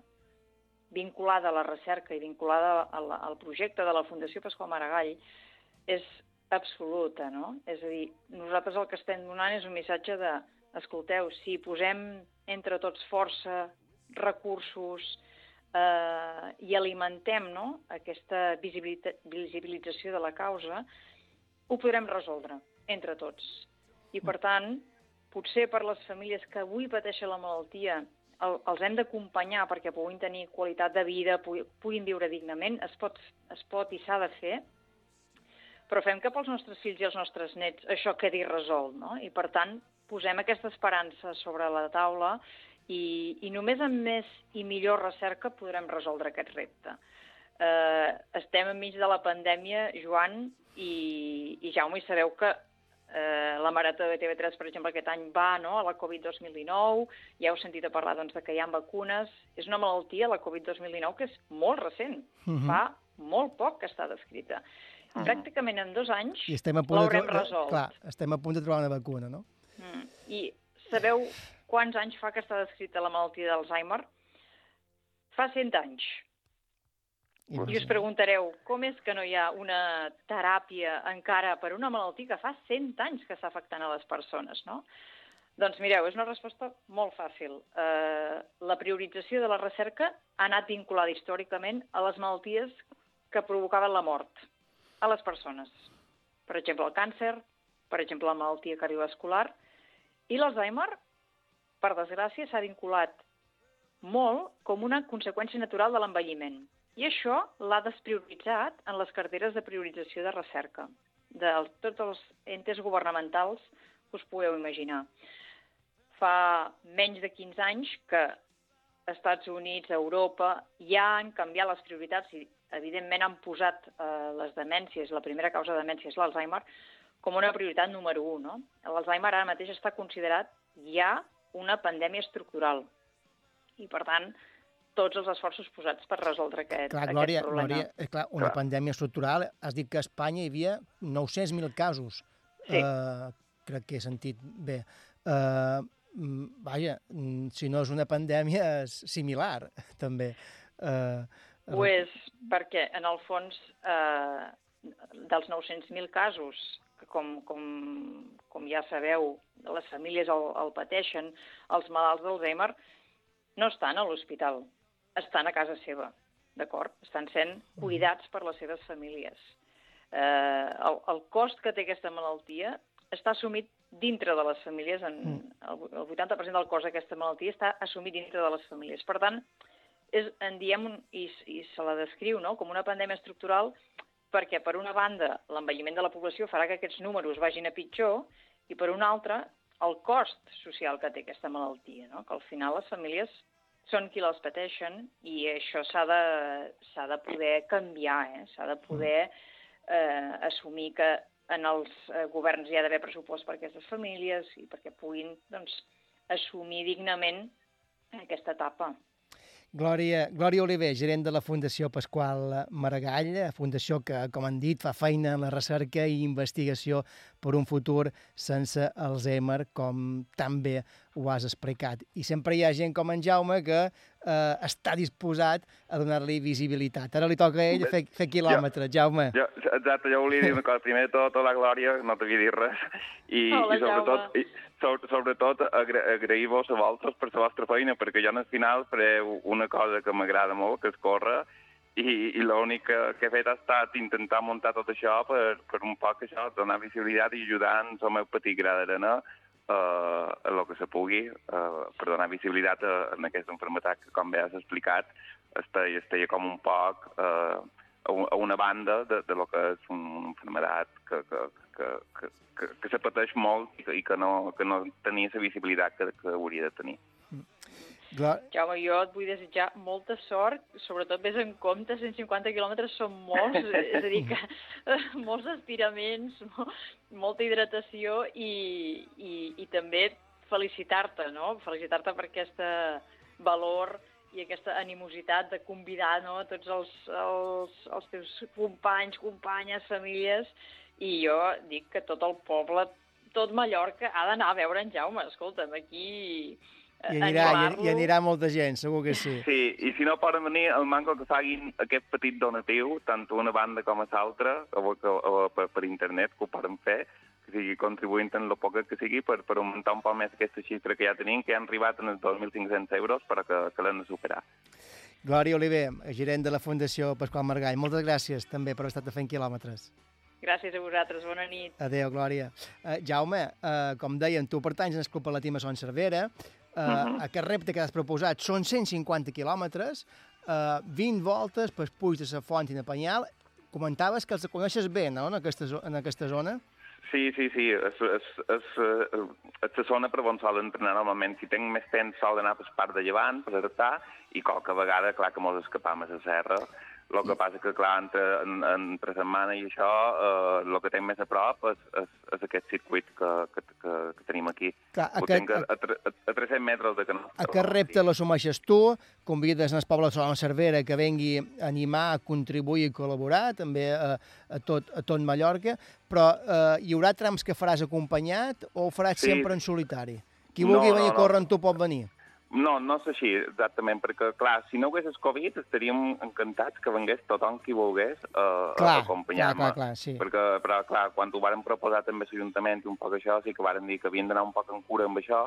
vinculada a la recerca i vinculada al, al projecte de la Fundació Pasqual Maragall és absoluta, no? És a dir, nosaltres el que estem donant és un missatge de, escolteu, si posem entre tots força, recursos eh, i alimentem no? aquesta visibilització de la causa, ho podrem resoldre entre tots. I, per tant, potser per les famílies que avui pateixen la malaltia el, els hem d'acompanyar perquè puguin tenir qualitat de vida, pugui- puguin viure dignament, es pot, es pot i s'ha de fer, però fem que pels nostres fills i els nostres nets això quedi resolt, no? I, per tant, posem aquesta esperança sobre la taula i, i només amb més i millor recerca podrem resoldre aquest repte. Eh, estem enmig de la pandèmia, Joan i, i Jaume, i sabeu que eh, la Marató de TV3, per exemple, aquest any va no, a la Covid-2019, ja heu sentit a parlar doncs, de que hi ha vacunes. És una malaltia, la Covid-2019, que és molt recent. Mhm. Fa molt poc que està descrita. Mhm. Pràcticament en dos anys l'haurem resolt. clar, estem a punt de trobar una vacuna, no? Mm. I sabeu quants anys fa que està descrita la malaltia d'Alzheimer? Fa 100 anys. I us preguntareu, com és que no hi ha una teràpia encara per una malaltia que fa 100 anys que està afectant a les persones, no? Doncs mireu, és una resposta molt fàcil. Eh, la priorització de la recerca ha anat vinculada històricament a les malalties que provocaven la mort a les persones. Per exemple, el càncer, per exemple, la malaltia cardiovascular, i l'Alzheimer, per desgràcia, s'ha vinculat molt com una conseqüència natural de l'envelliment. I això l'ha desprioritzat en les carteres de priorització de recerca de tots els entes governamentals que us podeu imaginar. Fa menys de 15 anys que Estats Units, Europa, ja han canviat les prioritats i, evidentment, han posat eh, les demències, la primera causa de demència és l'Alzheimer, com una prioritat número 1. No? L'Alzheimer ara mateix està considerat ja una pandèmia estructural. I, per tant, tots els esforços posats per resoldre aquest, Clar, aquest Glòria, problema. Glòria, és clar, una pandèmia estructural, has dit que a Espanya hi havia 900.000 casos. Sí. Eh, crec que he sentit bé. Eh, mm, vaja, mm, si no és una pandèmia, és similar, també. Eh, Ho és perquè, en el fons, eh, dels 900.000 casos, que com, com, com ja sabeu, les famílies el, el pateixen, els malalts d'Alzheimer no estan a l'hospital, estan a casa seva, d'acord? Estan sent cuidats per les seves famílies. Eh, el, el cost que té aquesta malaltia està assumit dintre de les famílies, en, el, el 80% del cost d'aquesta malaltia està assumit dintre de les famílies. Per tant, és, en diem, un- i, i se la descriu no? com una pandèmia estructural perquè, per una banda, l'envelliment de la població farà que aquests números vagin a pitjor i, per una altra, el cost social que té aquesta malaltia, no? que al final les famílies són qui les pateixen i això s'ha de, de poder canviar, eh? s'ha de poder eh, assumir que en els eh, governs hi ha d'haver pressupost per a aquestes famílies i perquè puguin doncs, assumir dignament aquesta etapa. Glòria, Glòria Oliver, gerent de la Fundació Pasqual Maragall, fundació que, com han dit, fa feina en la recerca i investigació per un futur sense Alzheimer, com tan bé ho has explicat. I sempre hi ha gent com en Jaume que eh, està disposat a donar-li visibilitat. Ara li toca a ell fer, fer quilòmetres, Jaume. Jo, exacte, jo volia dir una cosa. Primer de tot, la Glòria, no t'havia dit res. I, Hola, i sobretot, i, sobre, sobretot agra agrair-vos a vosaltres per la vostra feina, perquè jo al final fareu una cosa que m'agrada molt, que és córrer, i, i l'únic que, que he fet ha estat intentar muntar tot això per, per un poc això, donar visibilitat i ajudar en el meu petit gra d'arena eh, el que se pugui eh, per donar visibilitat a, en aquesta enfermedad que, com bé has explicat, estaria, estaria com un poc eh, a una banda de, de lo que és una enfermedad que, que, que, que, que, que se pateix molt i que, i que, no, que no tenia la visibilitat que, que hauria de tenir. Gla- Jaume, jo et vull desitjar molta sort, sobretot vés en compte, 150 quilòmetres són molts, és a dir, que molts estiraments, mo- molta hidratació i, i, i també felicitar-te, no? Felicitar-te per aquesta valor i aquesta animositat de convidar no, a tots els, els, els teus companys, companyes, famílies, i jo dic que tot el poble, tot Mallorca, ha d'anar a veure en Jaume. Escolta'm, aquí... I anirà, i, i anirà molta gent, segur que sí. Sí, i si no poden venir, el manco que facin aquest petit donatiu, tant una banda com a l'altra, per, per internet, que ho poden fer, que sigui contribuint en el poc que sigui per, per augmentar un poc més aquesta xifra que ja tenim, que han arribat en els 2.500 euros, però que, que l'han de superar. Glòria Oliver, gerent de la Fundació Pasqual Margall, moltes gràcies també per haver estat fent quilòmetres. Gràcies a vosaltres, bona nit. Adéu, Glòria. Uh, Jaume, uh, com deien, tu pertanys al Club Atletisme Son Cervera. Uh, Mhm. Aquest repte que has proposat són 150 quilòmetres, uh, 20 voltes per Puig de la Font i de Penyal. Comentaves que els coneixes bé, no?, en aquesta, en aquesta zona. Sí, sí, sí, és, és, és, eh, és la zona per on sol entrenar normalment. Si tinc més temps, sol anar per part de llevant, per Artà, i qualque vegada, clar, que mos escapam a la serra. El que passa que, clar, entre, en, entre setmana i això, eh, el que tinc més a prop és, és, és aquest circuit que, que, que, que tenim aquí. Clar, Ho aquest- tinc a, a, a, a 300 metres de canó. Aquest repte l'assumeixes tu, convides el poble de Solana Cervera que vengui a animar, a contribuir i col·laborar, també a, a, tot, a tot Mallorca, però eh, hi haurà trams que faràs acompanyat o ho faràs Sí. sempre en solitari? Qui No, vulgui no, venir a no. córrer amb tu pot venir. No, no és així, exactament, perquè, clar, si no hagués el Covid, estaríem encantats que vengués tothom qui volgués uh, Clar, a clar, acompanyar-me. clar, clar, sí. Perquè, però, clar, quan ho varen proposar també a l'Ajuntament i un poc això, sí que varen dir que havien d'anar un poc en cura amb això,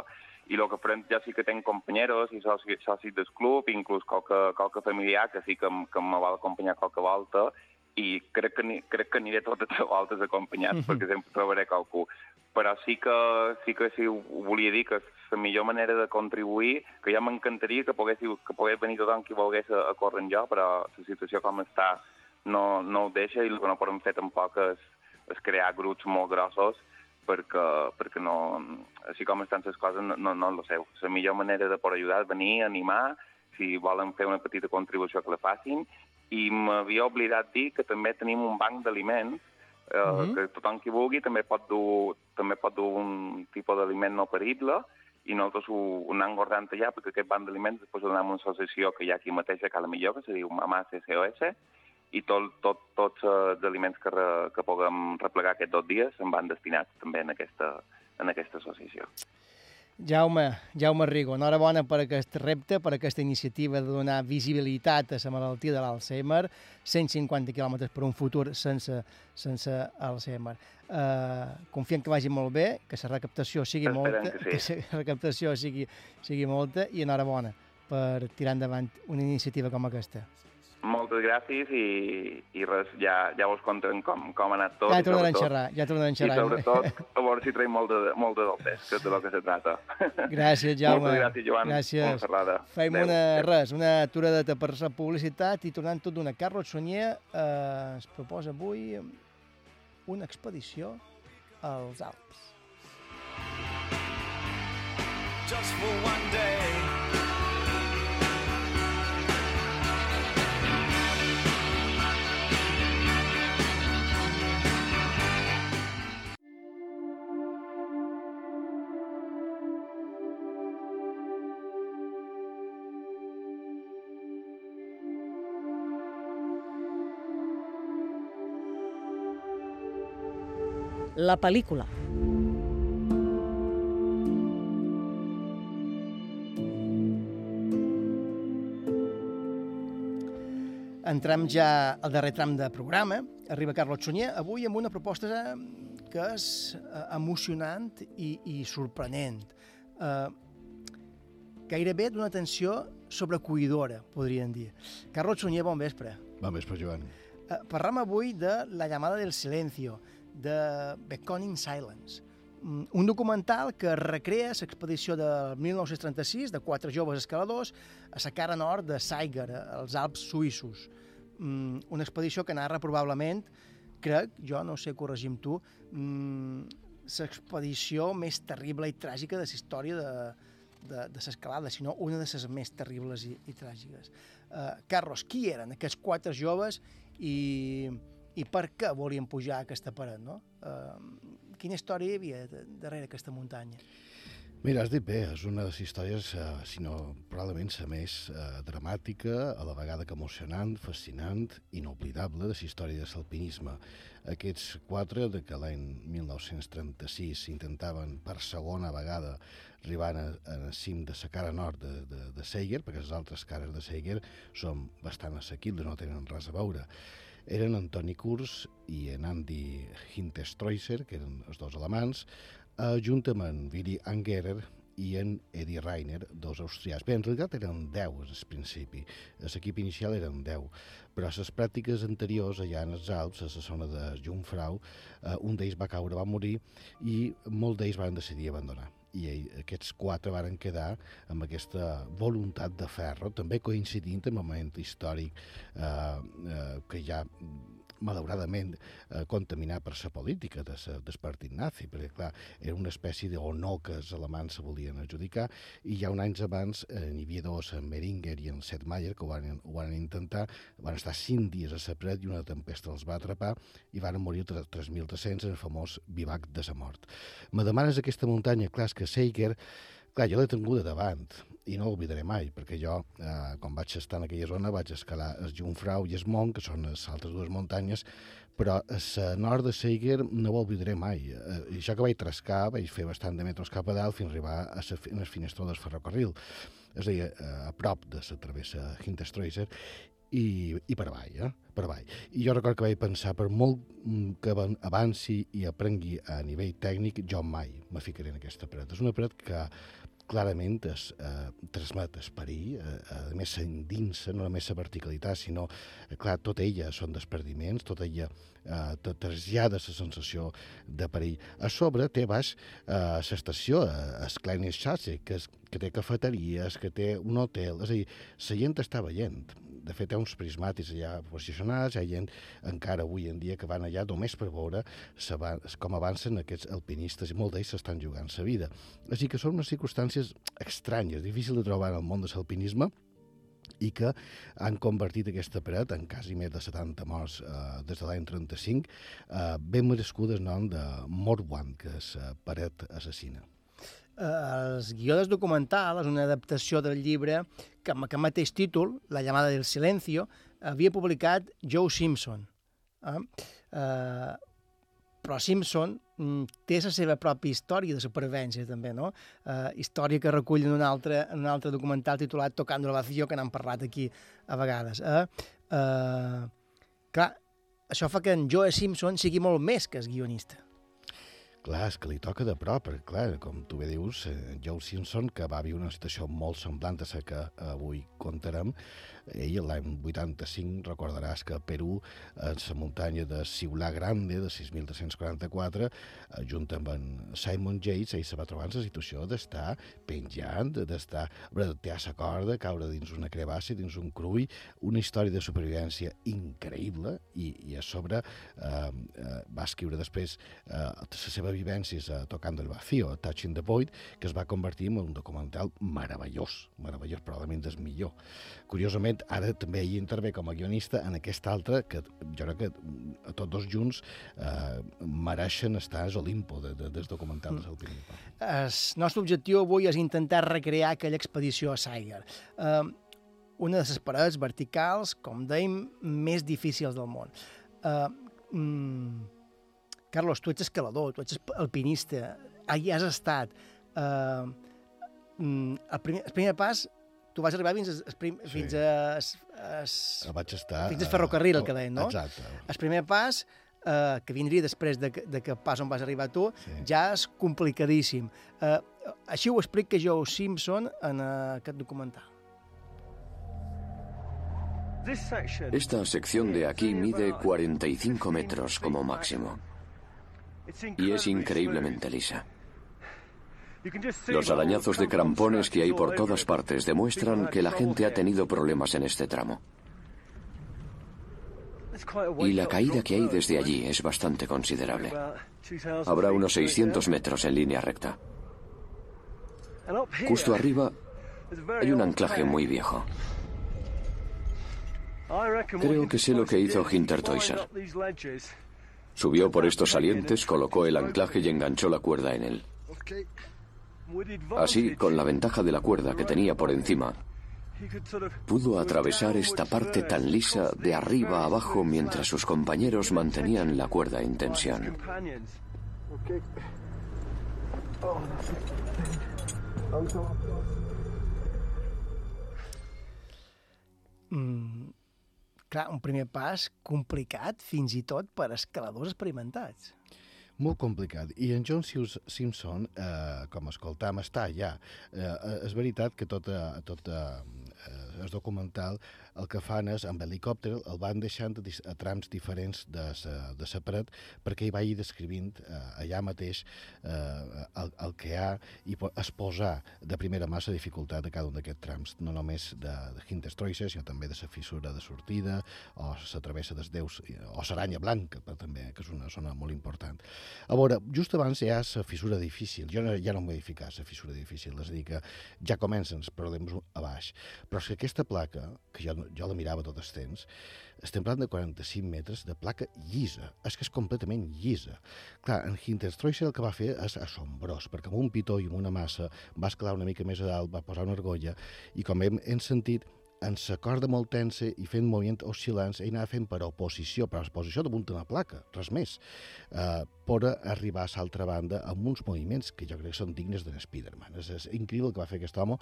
i el que farem ja sí que tenc companyeros i socis, socis del club, inclús qualque, qualque familiar que sí que, em- que me vol acompanyar qualque volta, i crec que, crec que aniré totes les voltes acompanyat, Mhm. perquè sempre trobaré qualcú. Però sí que sí que sí, ho volia dir que és la millor manera de contribuir, que ja m'encantaria que poguéssiu, que pogués venir tothom qui volgués a, a córrer amb jo, però la situació com està no, no ho deixa i el que no podem fer tampoc és, és crear grups molt grossos perquè, perquè no, així com estan les coses no, no, no lo sé. La millor manera de poder ajudar és venir, animar, si volen fer una petita contribució que la facin, i m'havia oblidat dir que també tenim un banc d'aliments eh, Mhm. que tothom qui vulgui també pot dur, també pot dur un tipus d'aliment no perible i nosaltres ho, ho anem guardant allà perquè aquest banc d'aliments després ho donem a una associació que hi ha aquí mateix a Cala Millor, que se diu Mamà CCOS, i tot, tot, tots els aliments que, re, que puguem replegar aquests dos dies se'n van destinats també en aquesta, en aquesta associació. Jaume, Jaume Rigo, enhorabona per aquest repte, per aquesta iniciativa de donar visibilitat a la malaltia de l'Alzheimer, 150 quilòmetres per un futur sense, sense Alzheimer. Uh, confiem que vagi molt bé, que la recaptació sigui Esperem molta, que sí. la recaptació sigui, sigui molta i enhorabona per tirar endavant una iniciativa com aquesta. Moltes gràcies i, i res, ja, ja vos contarem com, com ha anat tot. Ja i tornarem a sobretot- xerrar, ja tornarem a I xerrar. sobretot, a veure si traiem molt de, molt de dolces, que és de lo que se trata. Gràcies, Jaume. Moltes gràcies, Joan. Gràcies. Montserrada. Fem Adéu. una, res, una aturada per la publicitat i tornant tot d'una. Carlos Sunyer eh, es proposa avui una expedició als Alps. just for one day. la pel·lícula. Entrem ja al darrer tram de programa. Arriba Carlos Sunyer, avui amb una proposta que és eh, emocionant i, i sorprenent. Eh, gairebé d'una tensió sobrecuidora, podríem dir. Carlos Sunyer, bon vespre. Bon vespre, Joan. Uh, parlem avui de La llamada del silencio, de Beckoning Silence, Mm, un documental que recrea l'expedició del 1936 de quatre joves escaladors a la cara nord de Saiger, als Alps suïssos. Mm, Una expedició que narra probablement, crec, jo no sé, corregim tu, mm, l'expedició més terrible i tràgica de la història de, de, de l'escalada, sinó una de les més terribles i, i tràgiques. Uh, Carlos, qui eren aquests quatre joves i, i per què volien pujar aquesta paret, no? Uh, quina història hi havia darrere aquesta muntanya? Mira, has dit bé, és una de les històries, eh, si no probablement la més eh, dramàtica, a la vegada que emocionant, fascinant, inoblidable de la història de l'alpinisme. Aquests quatre, de que l'any 1936 intentaven per segona vegada arribant a, a cim de la cara nord de, de, de Seiger, perquè les altres cares de Seiger són bastant assequibles, no tenen res a veure. Eren Antoni Kurs i en Andy Hinterstreuser, que eren els dos alemans, eh, junt amb en Willy Angerer i en Eddie Reiner, dos austrians. Bé, en realitat eren 10 al principi. L'equip inicial eren 10, però a les pràctiques anteriors, allà en els Alps, a la zona de Jungfrau, eh, un d'ells va caure, va morir, i molts d'ells van decidir abandonar i aquests quatre varen quedar amb aquesta voluntat de ferro, també coincidint amb el moment històric eh, eh, que ja malauradament eh, contaminat per la política de sa, del partit nazi, perquè clar, era una espècie d'honor que els alemans se volien adjudicar i ja un anys abans eh, n'hi havia dos, en Meringer i en Setmayer, que ho van, ho van intentar, van estar cinc dies a la pret i una tempesta els va atrapar i van morir 3.300 en el famós vivac de la mort. Me demanes aquesta muntanya, clar, és que Seiger, clar, jo l'he tinguda davant i no l'oblidaré mai, perquè jo, eh, quan vaig estar en aquella zona, vaig escalar el Jungfrau i el Mont, que són les altres dues muntanyes, però a nord de Seiger no ho oblidaré mai. Eh, això que vaig trascar, vaig fer bastant de metres cap a dalt fins a arribar a les finestró del ferrocarril. És a dir, eh, a prop de la travessa Hinterstreuser, i, i per avall, eh? per avall. I jo recordo que vaig pensar, per molt mm, que avan- avanci i aprengui a nivell tècnic, jo mai me ficaré en aquesta paret. És una paret que clarament es eh, transmet esperit, eh, a més s'endinsa, no només la verticalitat, sinó, eh, clar, tota ella són desperdiments, tota ella eh, trasllada la sensació de perill. A sobre té baix eh, l'estació, eh, Chasse, que, és, que té cafeteries, que té un hotel, és a dir, la gent està veient. De fet, hi ha uns prismàtics allà posicionats, hi ha gent encara avui en dia que van allà només per veure com avancen aquests alpinistes i molts d'ells s'estan jugant sa vida. Així que són unes circumstàncies estranyes, difícil de trobar en el món de l'alpinisme, i que han convertit aquesta paret en quasi més de 70 morts eh, des de l'any 35, eh, ben merescuda el nom de Morwan, que és eh, paret assassina. Eh, el guió del documental és una adaptació del llibre que amb aquest mateix títol, La llamada del silencio, havia publicat Joe Simpson. Eh? Eh, però Simpson mm, té la seva pròpia història de supervivència, també, no? Eh, història que recull en un altre, en un altre documental titulat Tocando la vacío, que n'han parlat aquí a vegades. Eh? Eh, clar, això fa que en Joe Simpson sigui molt més que el guionista. Clar, és que li toca de prop, perquè, clar, com tu bé dius, eh, Joe Simpson, que va viure una situació molt semblant a la que avui contarem, ell l'any 85 recordaràs que a Perú, en la muntanya de Ciulà Grande, de 6.344, eh, junt amb en Simon Yates, ell se va trobar en la situació d'estar penjant, d'estar bretear la corda, caure dins una crevassa, dins un crull, una història de supervivència increïble, i, i a sobre eh, eh, va escriure després eh, les seves vivències a Tocant el Vacío, Touching the Void, que es va convertir en un documental meravellós, meravellós, probablement el millor. Curiosament, ara també hi intervé com a guionista en aquest altre, que jo crec que a tots dos junts eh, mereixen estar a l'Olimpo de, de, dels documentals mm. d'alpinisme. El nostre objectiu avui és intentar recrear aquella expedició a Saiger. Eh, una de les parets verticals, com dèiem, més difícils del món. Eh, mm, Carlos, tu ets escalador, tu ets alpinista, allà has estat. Eh, el, primer, el primer pas tu vas arribar fins, a, prim, Sí. fins a... Es, es, Vaig estar... fins al ferrocarril, el que deien, no? Exacte. El primer pas, eh, que vindria després de, que- de que pas on vas arribar tu, sí. ja és complicadíssim. Eh, així ho explica Joe Simpson en eh, aquest documental. Esta sección de aquí mide 45 metros como máximo y es increíblemente lisa. Los arañazos de crampones que hay por todas partes demuestran que la gente ha tenido problemas en este tramo. Y la caída que hay desde allí es bastante considerable. Habrá unos 600 metros en línea recta. Justo arriba hay un anclaje muy viejo. Creo que sé lo que hizo Hintertoiser. Subió por estos salientes, colocó el anclaje y enganchó la cuerda en él. Así, con la ventaja de la cuerda que tenía por encima, pudo atravesar esta parte tan lisa de arriba a abajo mientras sus compañeros mantenían la cuerda en tensión. Mm, un primer pas complicat fins i tot per escaladors. Molt complicat. I en John Simpson, eh, com escoltam, està allà. Eh, és veritat que tot, eh, tot eh, el documental el que fan és, amb helicòpter, el van deixant a, a trams diferents de sa, de sa paret perquè hi vagi descrivint eh, allà mateix eh, el, el que hi ha i po- exposar de primera la dificultat de cada un d'aquests trams, no només de, de Hinterstoiser, sinó també de la fissura de sortida o la travessa dels déus o l'aranya blanca, però també, que és una zona molt important. A veure, just abans hi ha la fissura difícil. Jo no, ja no vull ficar la fissura difícil, és a dir, que ja comencen els problemes a baix. Però és que aquesta placa, que jo, jo la mirava tot el temps, estem parlant de 45 metres de placa llisa. És que és completament llisa. Clar, en Hinterstoiser el que va fer és assombrós, perquè amb un pitó i amb una massa va escalar una mica més a dalt, va posar una argolla, i com hem, hem sentit, en la corda molt tensa i fent moviments oscil·lants, ell anava fent per oposició, per oposició damunt d'una placa, res més, eh, per arribar a l'altra banda amb uns moviments que jo crec que són dignes d'un Spiderman. És, és increïble el que va fer aquest home,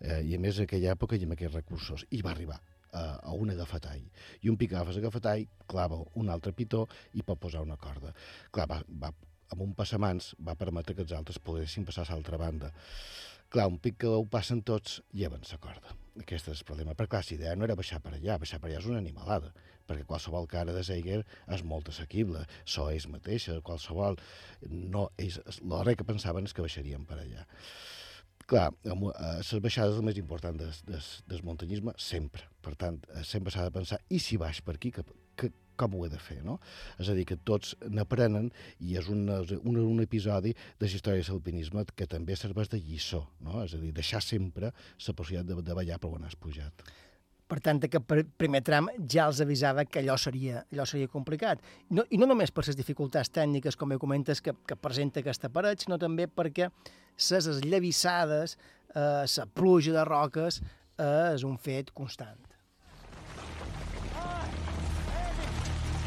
eh, i a més en aquella època i amb aquests recursos. I va arribar a un agafatall. I un pic agafes agafatall, clava un altre pitó i pot posar una corda. Clar, va, va, amb un passamans va permetre que els altres poguessin passar a l'altra banda. Clar, un pic que ho passen tots, lleven la corda. Aquest és el problema. Però clar, la idea no era baixar per allà, baixar per allà és una animalada, perquè qualsevol cara de Zeiger és molt assequible, so ells mateixa, qualsevol... No, ells, l'hora que pensaven és que baixarien per allà. Clar, eh, les baixades és el més important des, des, des muntanyisme, sempre. Per tant, eh, sempre s'ha de pensar, i si baix per aquí, que, que, com ho he de fer, no? És a dir, que tots n'aprenen i és un, un, un episodi de la història de l'alpinisme que també serveix de lliçó, no? És a dir, deixar sempre la possibilitat de, de ballar per on has pujat. Per tant, aquest pr- primer tram ja els avisava que allò seria, allò seria complicat. No, I no només per les dificultats tècniques, com bé comentes, que, que presenta aquesta paret, sinó també perquè les esllavissades, eh, la pluja de roques, eh, és un fet constant.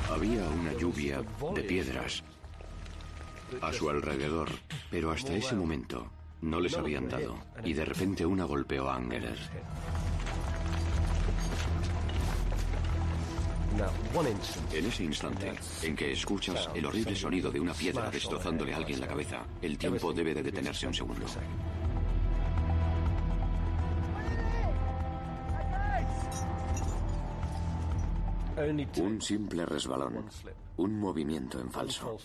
Había una lluvia de piedras a su alrededor, pero hasta ese momento no les habían dado, y de repente una golpeó a Angerer. En ese instante en que escuchas el horrible sonido de una piedra destrozándole a alguien la cabeza, el tiempo debe de detenerse un segundo. Un simple resbalón, un movimiento en falso,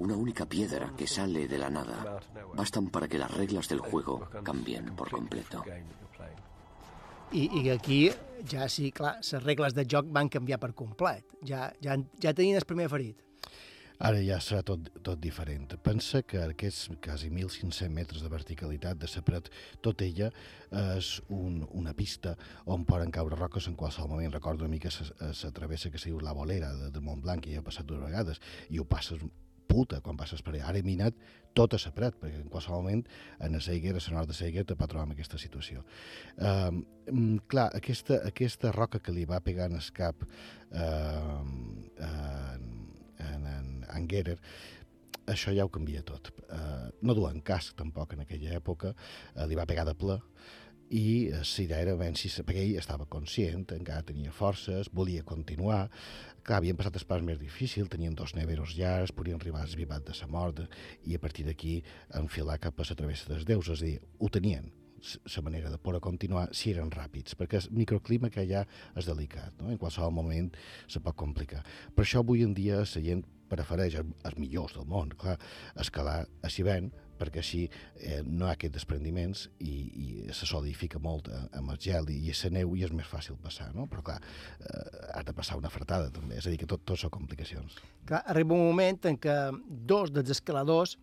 una única piedra que sale de la nada, bastan para que las reglas del juego cambien por completo. I, i aquí ja sí, clar, les regles de joc van canviar per complet. Ja, ja, ja tenien el primer ferit. Ara ja serà tot, tot diferent. Pensa que aquests quasi 1.500 metres de verticalitat de la paret, tot ella és un, una pista on poden caure roques en qualsevol moment. Recordo una mica la travessa que se diu la bolera de, de Montblanc, que ja he passat dues vegades, i ho passes puta quan passes per allà. Ara he minat tota la paret, perquè en qualsevol moment en la Seiger, a la nord de Seiger, te pot trobar en aquesta situació. Uh, clar, aquesta, aquesta roca que li va pegar en el cap uh, uh, en, en Angerer, això ja ho canvia tot. Uh, no duen casc, tampoc, en aquella època. Uh, li va pegar de ple i idea era si, perquè ell estava conscient, encara tenia forces, volia continuar, clar, havien passat el pas més difícil, tenien dos neveros llargs, podien arribar al vivat de la mort i a partir d'aquí enfilar cap a la travessa dels déus, és a dir, ho tenien, la manera de poder continuar si eren ràpids, perquè el microclima que hi ha és delicat, no? en qualsevol moment se pot complicar. Per això avui en dia la gent prefereix els, els millors del món, clar, escalar a Sivent, perquè així eh, no hi ha aquests desprendiments i, i se solidifica molt eh, amb el gel i, i la neu i és més fàcil passar, no? Però clar, eh, has de passar una fretada també, és a dir, que tot, tot són complicacions. Clar, arriba un moment en què dos dels escaladors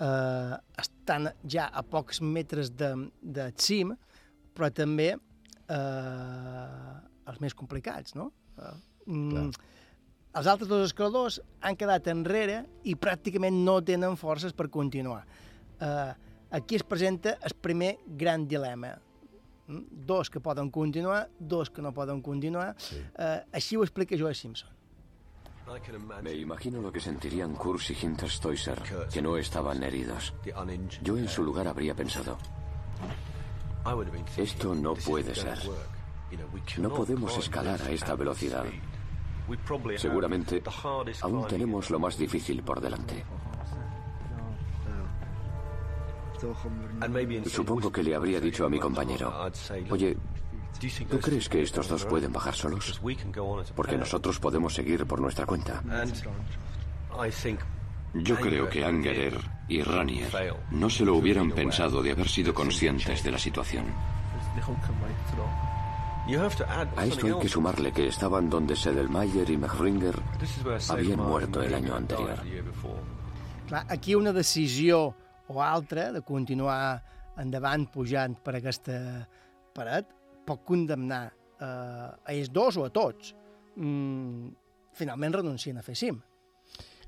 eh, estan ja a pocs metres de, de cim, però també eh, els més complicats, no? Eh, mm, els altres dos escaladors han quedat enrere i pràcticament no tenen forces per continuar. Eh, aquí es presenta el primer gran dilema. Mm, Dos que poden continuar, dos que no poden continuar. Sí. Eh, així ho explica Joe Simpson. Me imagino lo que sentirían Kurz y Hinterstoiser, que no estaban heridos. Yo en su lugar habría pensado, esto no puede ser. No podemos escalar a esta velocidad. Seguramente aún tenemos lo más difícil por delante. Supongo que le habría dicho a mi compañero, oye, ¿tú crees que estos dos pueden bajar solos? Porque nosotros podemos seguir por nuestra cuenta. Yo creo que Angerer y Ranier no se lo hubieran pensado de haber sido conscientes de la situación. A esto hay que sumarle que estaban donde Sedelmayer y Mechringer habían muerto el año anterior. Clar, aquí una decisió o altra de continuar endavant pujant per aquesta paret pot condemnar eh, a ells dos o a tots. Mm, finalment renuncien a fer cim.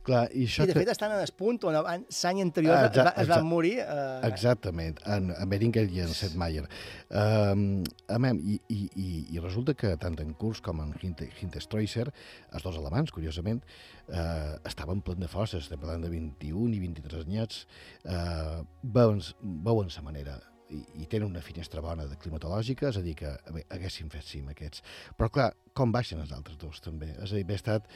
Clar, i això... I de te- fet estan en el punt on l'any anterior Ah, es, va, exa- es van morir. Eh, Exactament, en, en Beringer i en Setmayer. Um, amem, i, i, i, I resulta que tant en Kurz com en Hinte- Hinterstoiser, els dos alemans, curiosament, eh, estaven plen de forces, estem parlant de 21 i 23 anyats, eh, veuen, veuen sa manera i, i tenen una finestra bona de climatològica, és a dir, que bé, haguessin fet cim aquests. Però clar, com baixen els altres dos també? És a dir, haver estat,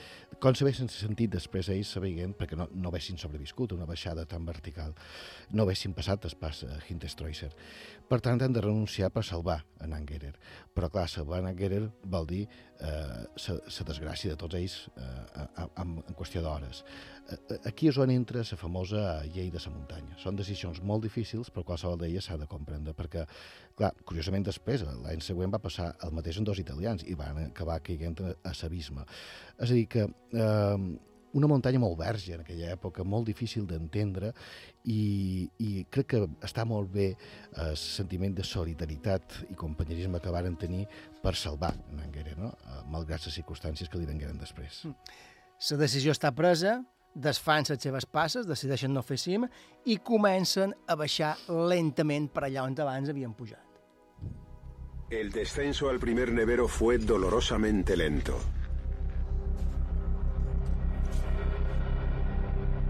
com s'haguessin sentit després ells sabent, perquè no, no haguessin sobreviscut una baixada tan vertical, no haguessin passat el pas a Hinterstoiser. Per tant, han de renunciar per salvar en Angerer. Però clar, salvar en Angerer vol dir eh, la desgràcia de tots ells eh, en, en qüestió d'hores. Eh, Aquí és on entra la famosa llei de la muntanya. Són decisions molt difícils, però qualsevol d'elles s'ha de comprendre, perquè, clar, curiosament després, l'any següent va passar el mateix en dos italians i van acabar caiguent a l'abisme. És a dir, que eh, una muntanya molt verge en aquella època, molt difícil d'entendre i, i crec que està molt bé eh, el sentiment de solidaritat i companyerisme que varen tenir per salvar en Anguera, no? Eh, malgrat les circumstàncies que li vengueren després. La decisió està presa, desfan les seves passes, decideixen no fer cim i comencen a baixar lentament per allà on abans havien pujat. El descenso al primer nevero fue dolorosamente lento.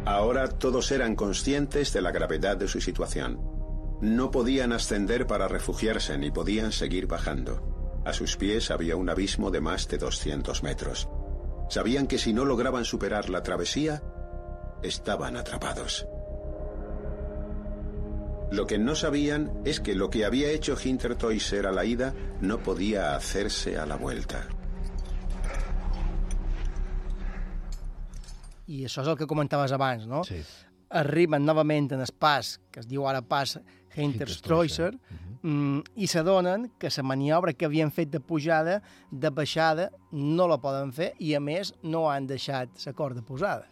Ahora todos eran conscientes de la gravedad de su situación. No podían ascender para refugiarse ni podían seguir bajando. A sus pies había un abismo de más de 200 metros. Sabían que si no lograban superar la travesía, estaban atrapados. Lo que no sabían es que lo que había hecho Hintertoiser a la ida no podía hacerse a la vuelta. I això és el que comentaves abans, no? Sí. Arriben novament en el pas, que es diu ara pas Hinterstoiser, mm, i s'adonen que la maniobra que havien fet de pujada, de baixada, no la poden fer i, a més, no han deixat la corda posada.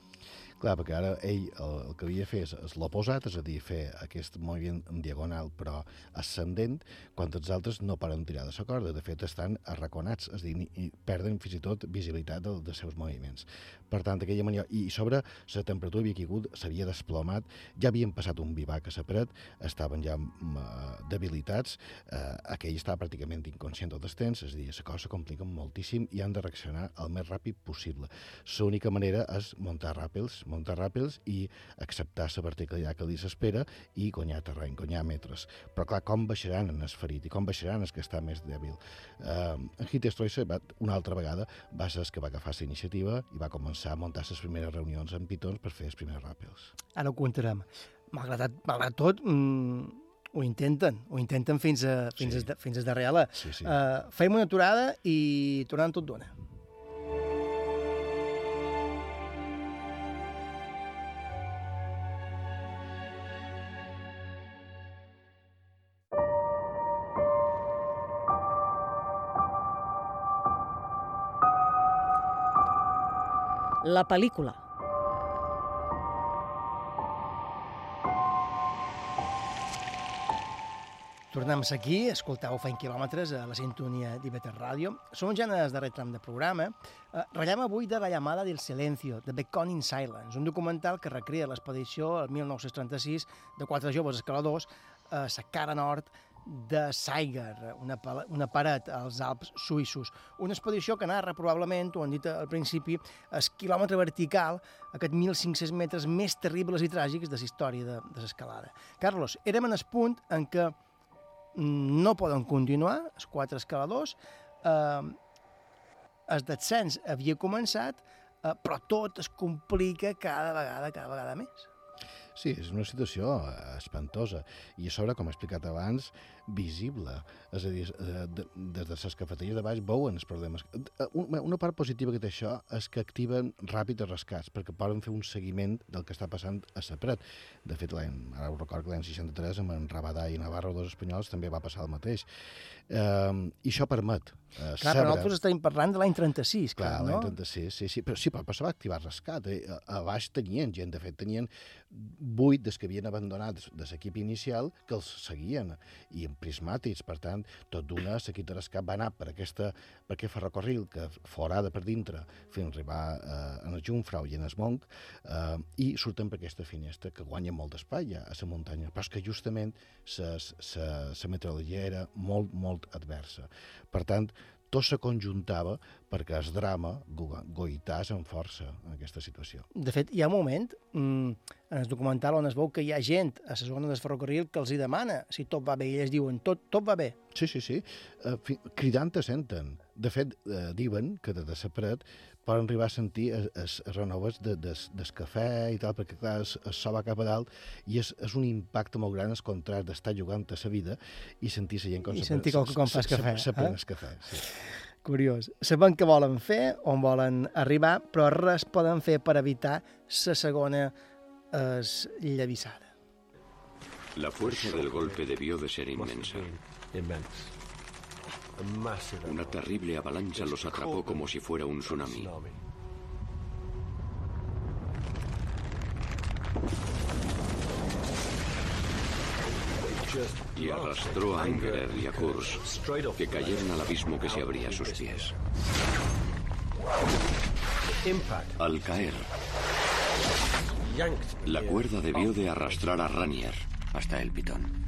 Clar, perquè ara ell el, el que havia de fer és, l'oposat, és a dir, fer aquest moviment en diagonal però ascendent, quan els altres no paren tirar de la corda. De fet, estan arraconats, és a dir, i perden fins i tot visibilitat del, dels seus moviments. Per tant, aquella maniobra... I sobre, la temperatura havia caigut, s'havia desplomat, ja havien passat un bivac a la paret, estaven ja eh, debilitats, eh, aquell estava pràcticament inconscient tot el temps, és a dir, la cosa complica moltíssim i han de reaccionar el més ràpid possible. L'única manera és muntar ràpels, muntar ràpels i acceptar la verticalitat que li s'espera i guanyar terreny, guanyar metres. Però clar, com baixaran en el ferit i com baixaran els que està més dèbil? Uh, en Hit Stroiser va, una altra vegada va ser el que va agafar la iniciativa i va començar a muntar les primeres reunions amb pitons per fer els primers ràpels. Ara ho contarem. Malgrat, malgrat tot, mm, ho intenten, ho intenten fins a, fins sí. a, fins a darrere. Sí, sí. Uh, fem una aturada i tornem tot d'una. La pel·lícula. Tornem aquí, escoltau Fent quilòmetres a la sintonia d'Ibeter Ràdio. Som ja en el darrer tram de programa. Eh, ratllem avui de La llamada del silencio, de Becon in Silence, un documental que recrea l'expedició el 1936 de quatre joves escaladors a la cara nord de Saiger, una, una paret als Alps suïssos. Una expedició que narra probablement, ho han dit al principi, el quilòmetre vertical, aquest 1.500 metres més terribles i tràgics de la història de, de l'escalada. Carlos, érem en el punt en què no poden continuar, els quatre escaladors, eh, el descens havia començat, eh, però tot es complica cada vegada, cada vegada més. Sí, és una situació espantosa i a sobre, com he explicat abans, visible. És a dir, eh, de, des de les cafeteries de baix veuen els problemes. Eh, Una, part positiva que té això és que activen ràpid els rescats, perquè poden fer un seguiment del que està passant a Sapret. De fet, ara ho recordo que l'any 63, amb en Rabadà i Navarro, dos espanyols, també va passar el mateix. Eh, I això permet eh, Clar, però nosaltres estem parlant de l'any 36, clar, Clar, no? l'any 36, sí, sí, però sí, però, però se va activar rescat. Eh? A, a baix tenien gent, de fet, tenien vuit des que havien abandonat de l'equip inicial que els seguien, i en prismàtics, per tant, tot d'una, l'equip de rescat va anar per, aquesta, per aquest ferrocarril que forada per dintre fins arribar eh, en el Jungfrau i en el Monk, eh, i surten per aquesta finestra que guanya molt d'espai a la muntanya, però és que justament la meteorologia era molt, molt adversa. Per tant, tot se conjuntava perquè el drama go- goitàs amb força en aquesta situació. De fet, hi ha un moment mm, en el documental on es veu que hi ha gent a la zona del ferrocarril que els hi demana si tot va bé, i ells diuen tot, tot va bé. Sí, sí, sí. Uh, cridant te senten. De fet, uh, diuen que de paret poden arribar a sentir es, es, es renoves de, des, des cafè i tal, perquè clar, es, es soba cap a dalt i és, és un impacte molt gran el contrast d'estar jugant a la vida i sentir la gent com I se- sentir com, com fas cafè. Se eh? el cafè, sí. Curiós. Sabem què volen fer, on volen arribar, però res poden fer per evitar la segona es llavissada. La fuerza del golpe debió de ser inmensa. Una terrible avalancha los atrapó como si fuera un tsunami. Y arrastró a Angerer y a Kurz, que cayeron al abismo que se abría a sus pies. Al caer, la cuerda debió de arrastrar a Ranier hasta el pitón.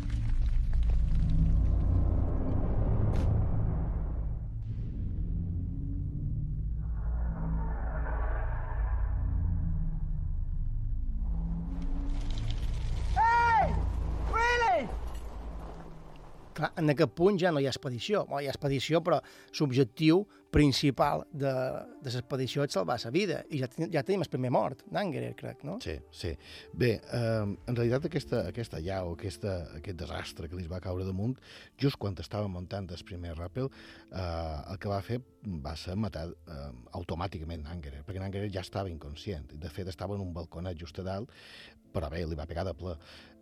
Clar, en aquest punt ja no hi ha expedició. Bueno, hi ha expedició, però l'objectiu principal de, de l'expedició és salvar la vida. I ja, ten- ja tenim el primer mort, d'Angerer, crec, no? Sí, sí. Bé, eh, en realitat aquesta, aquesta llau, aquesta, aquest desastre que li va caure damunt, just quan estava muntant el primer ràpel, eh, el que va fer va ser matar eh, automàticament Angerer, perquè Angerer ja estava inconscient. De fet, estava en un balconet just a dalt, però bé, li va pegar de ple.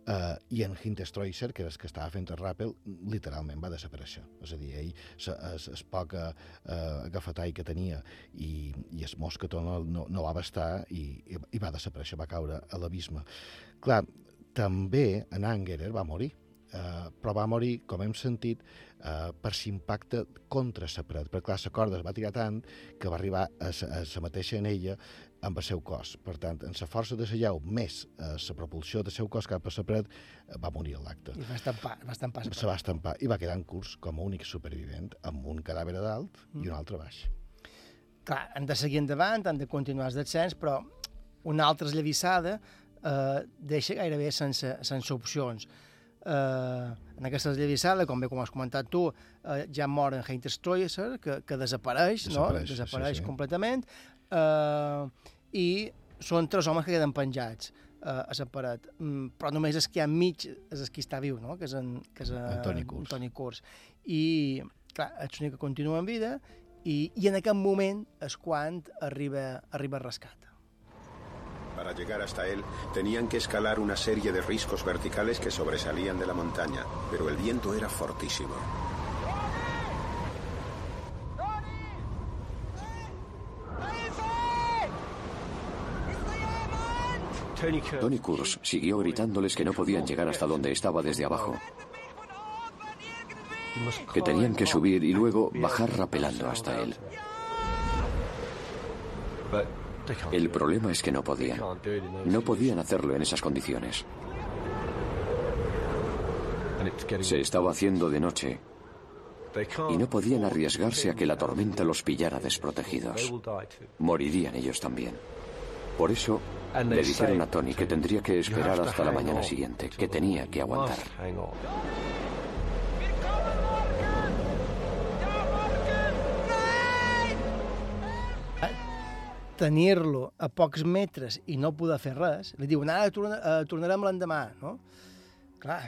Uh, I en Hintestroiser, que és el que estava fent el ràpel, literalment va desaparèixer. És a dir, ell, es, es poca uh, agafatall que tenia i, i el mosquetó no, no, no va bastar i, i, i va desaparèixer, va caure a l'abisme. Clar, també en Angerer va morir, uh, però va morir, com hem sentit, uh, per l'impacte contra la paret, perquè clar, la corda es va tirar tant que va arribar a la mateixa en ella amb el seu cos. Per tant, en la força de la llau més eh, la propulsió del seu cos cap a la paret, eh, va morir a l'acte. I va estampar, va estampar Se va estampar i va quedar en curs com a únic supervivent amb un cadàver a dalt i un altre a baix. Clar, han de seguir endavant, han de continuar el descens, però una altra esllavissada eh, deixa gairebé sense, sense opcions. Eh, en aquesta esllavissada, com bé com has comentat tu, eh, ja mor en Heinz Stroesser, que, que desapareix, no? Desapareix, sí, desapareix sí. completament, eh, i són tres homes que queden penjats eh, a la paret, mm, però només el que hi ha enmig és el que està viu, no? que és, en, que és En Toni Kurz. Toni Kurz. I, clar, és l'únic que continua en vida, i, i en aquest moment és quan arriba, arriba rescat. Para llegar hasta él, tenían que escalar una serie de riscos verticales que sobresalían de la montaña, pero el viento era fortísimo. Tony Kurz siguió gritándoles que no podían llegar hasta donde estaba desde abajo, que tenían que subir y luego bajar rapelando hasta él. El problema es que no podían. No podían hacerlo en esas condiciones. Se estaba haciendo de noche y no podían arriesgarse a que la tormenta los pillara desprotegidos. Morirían ellos también. Por eso le dijeron a Tony que tendría que esperar hasta la mañana siguiente, que tenía que aguantar. tenir-lo a pocs metres i no poder fer res, li diuen, ara torna, eh, tornarem l'endemà, no? Clar,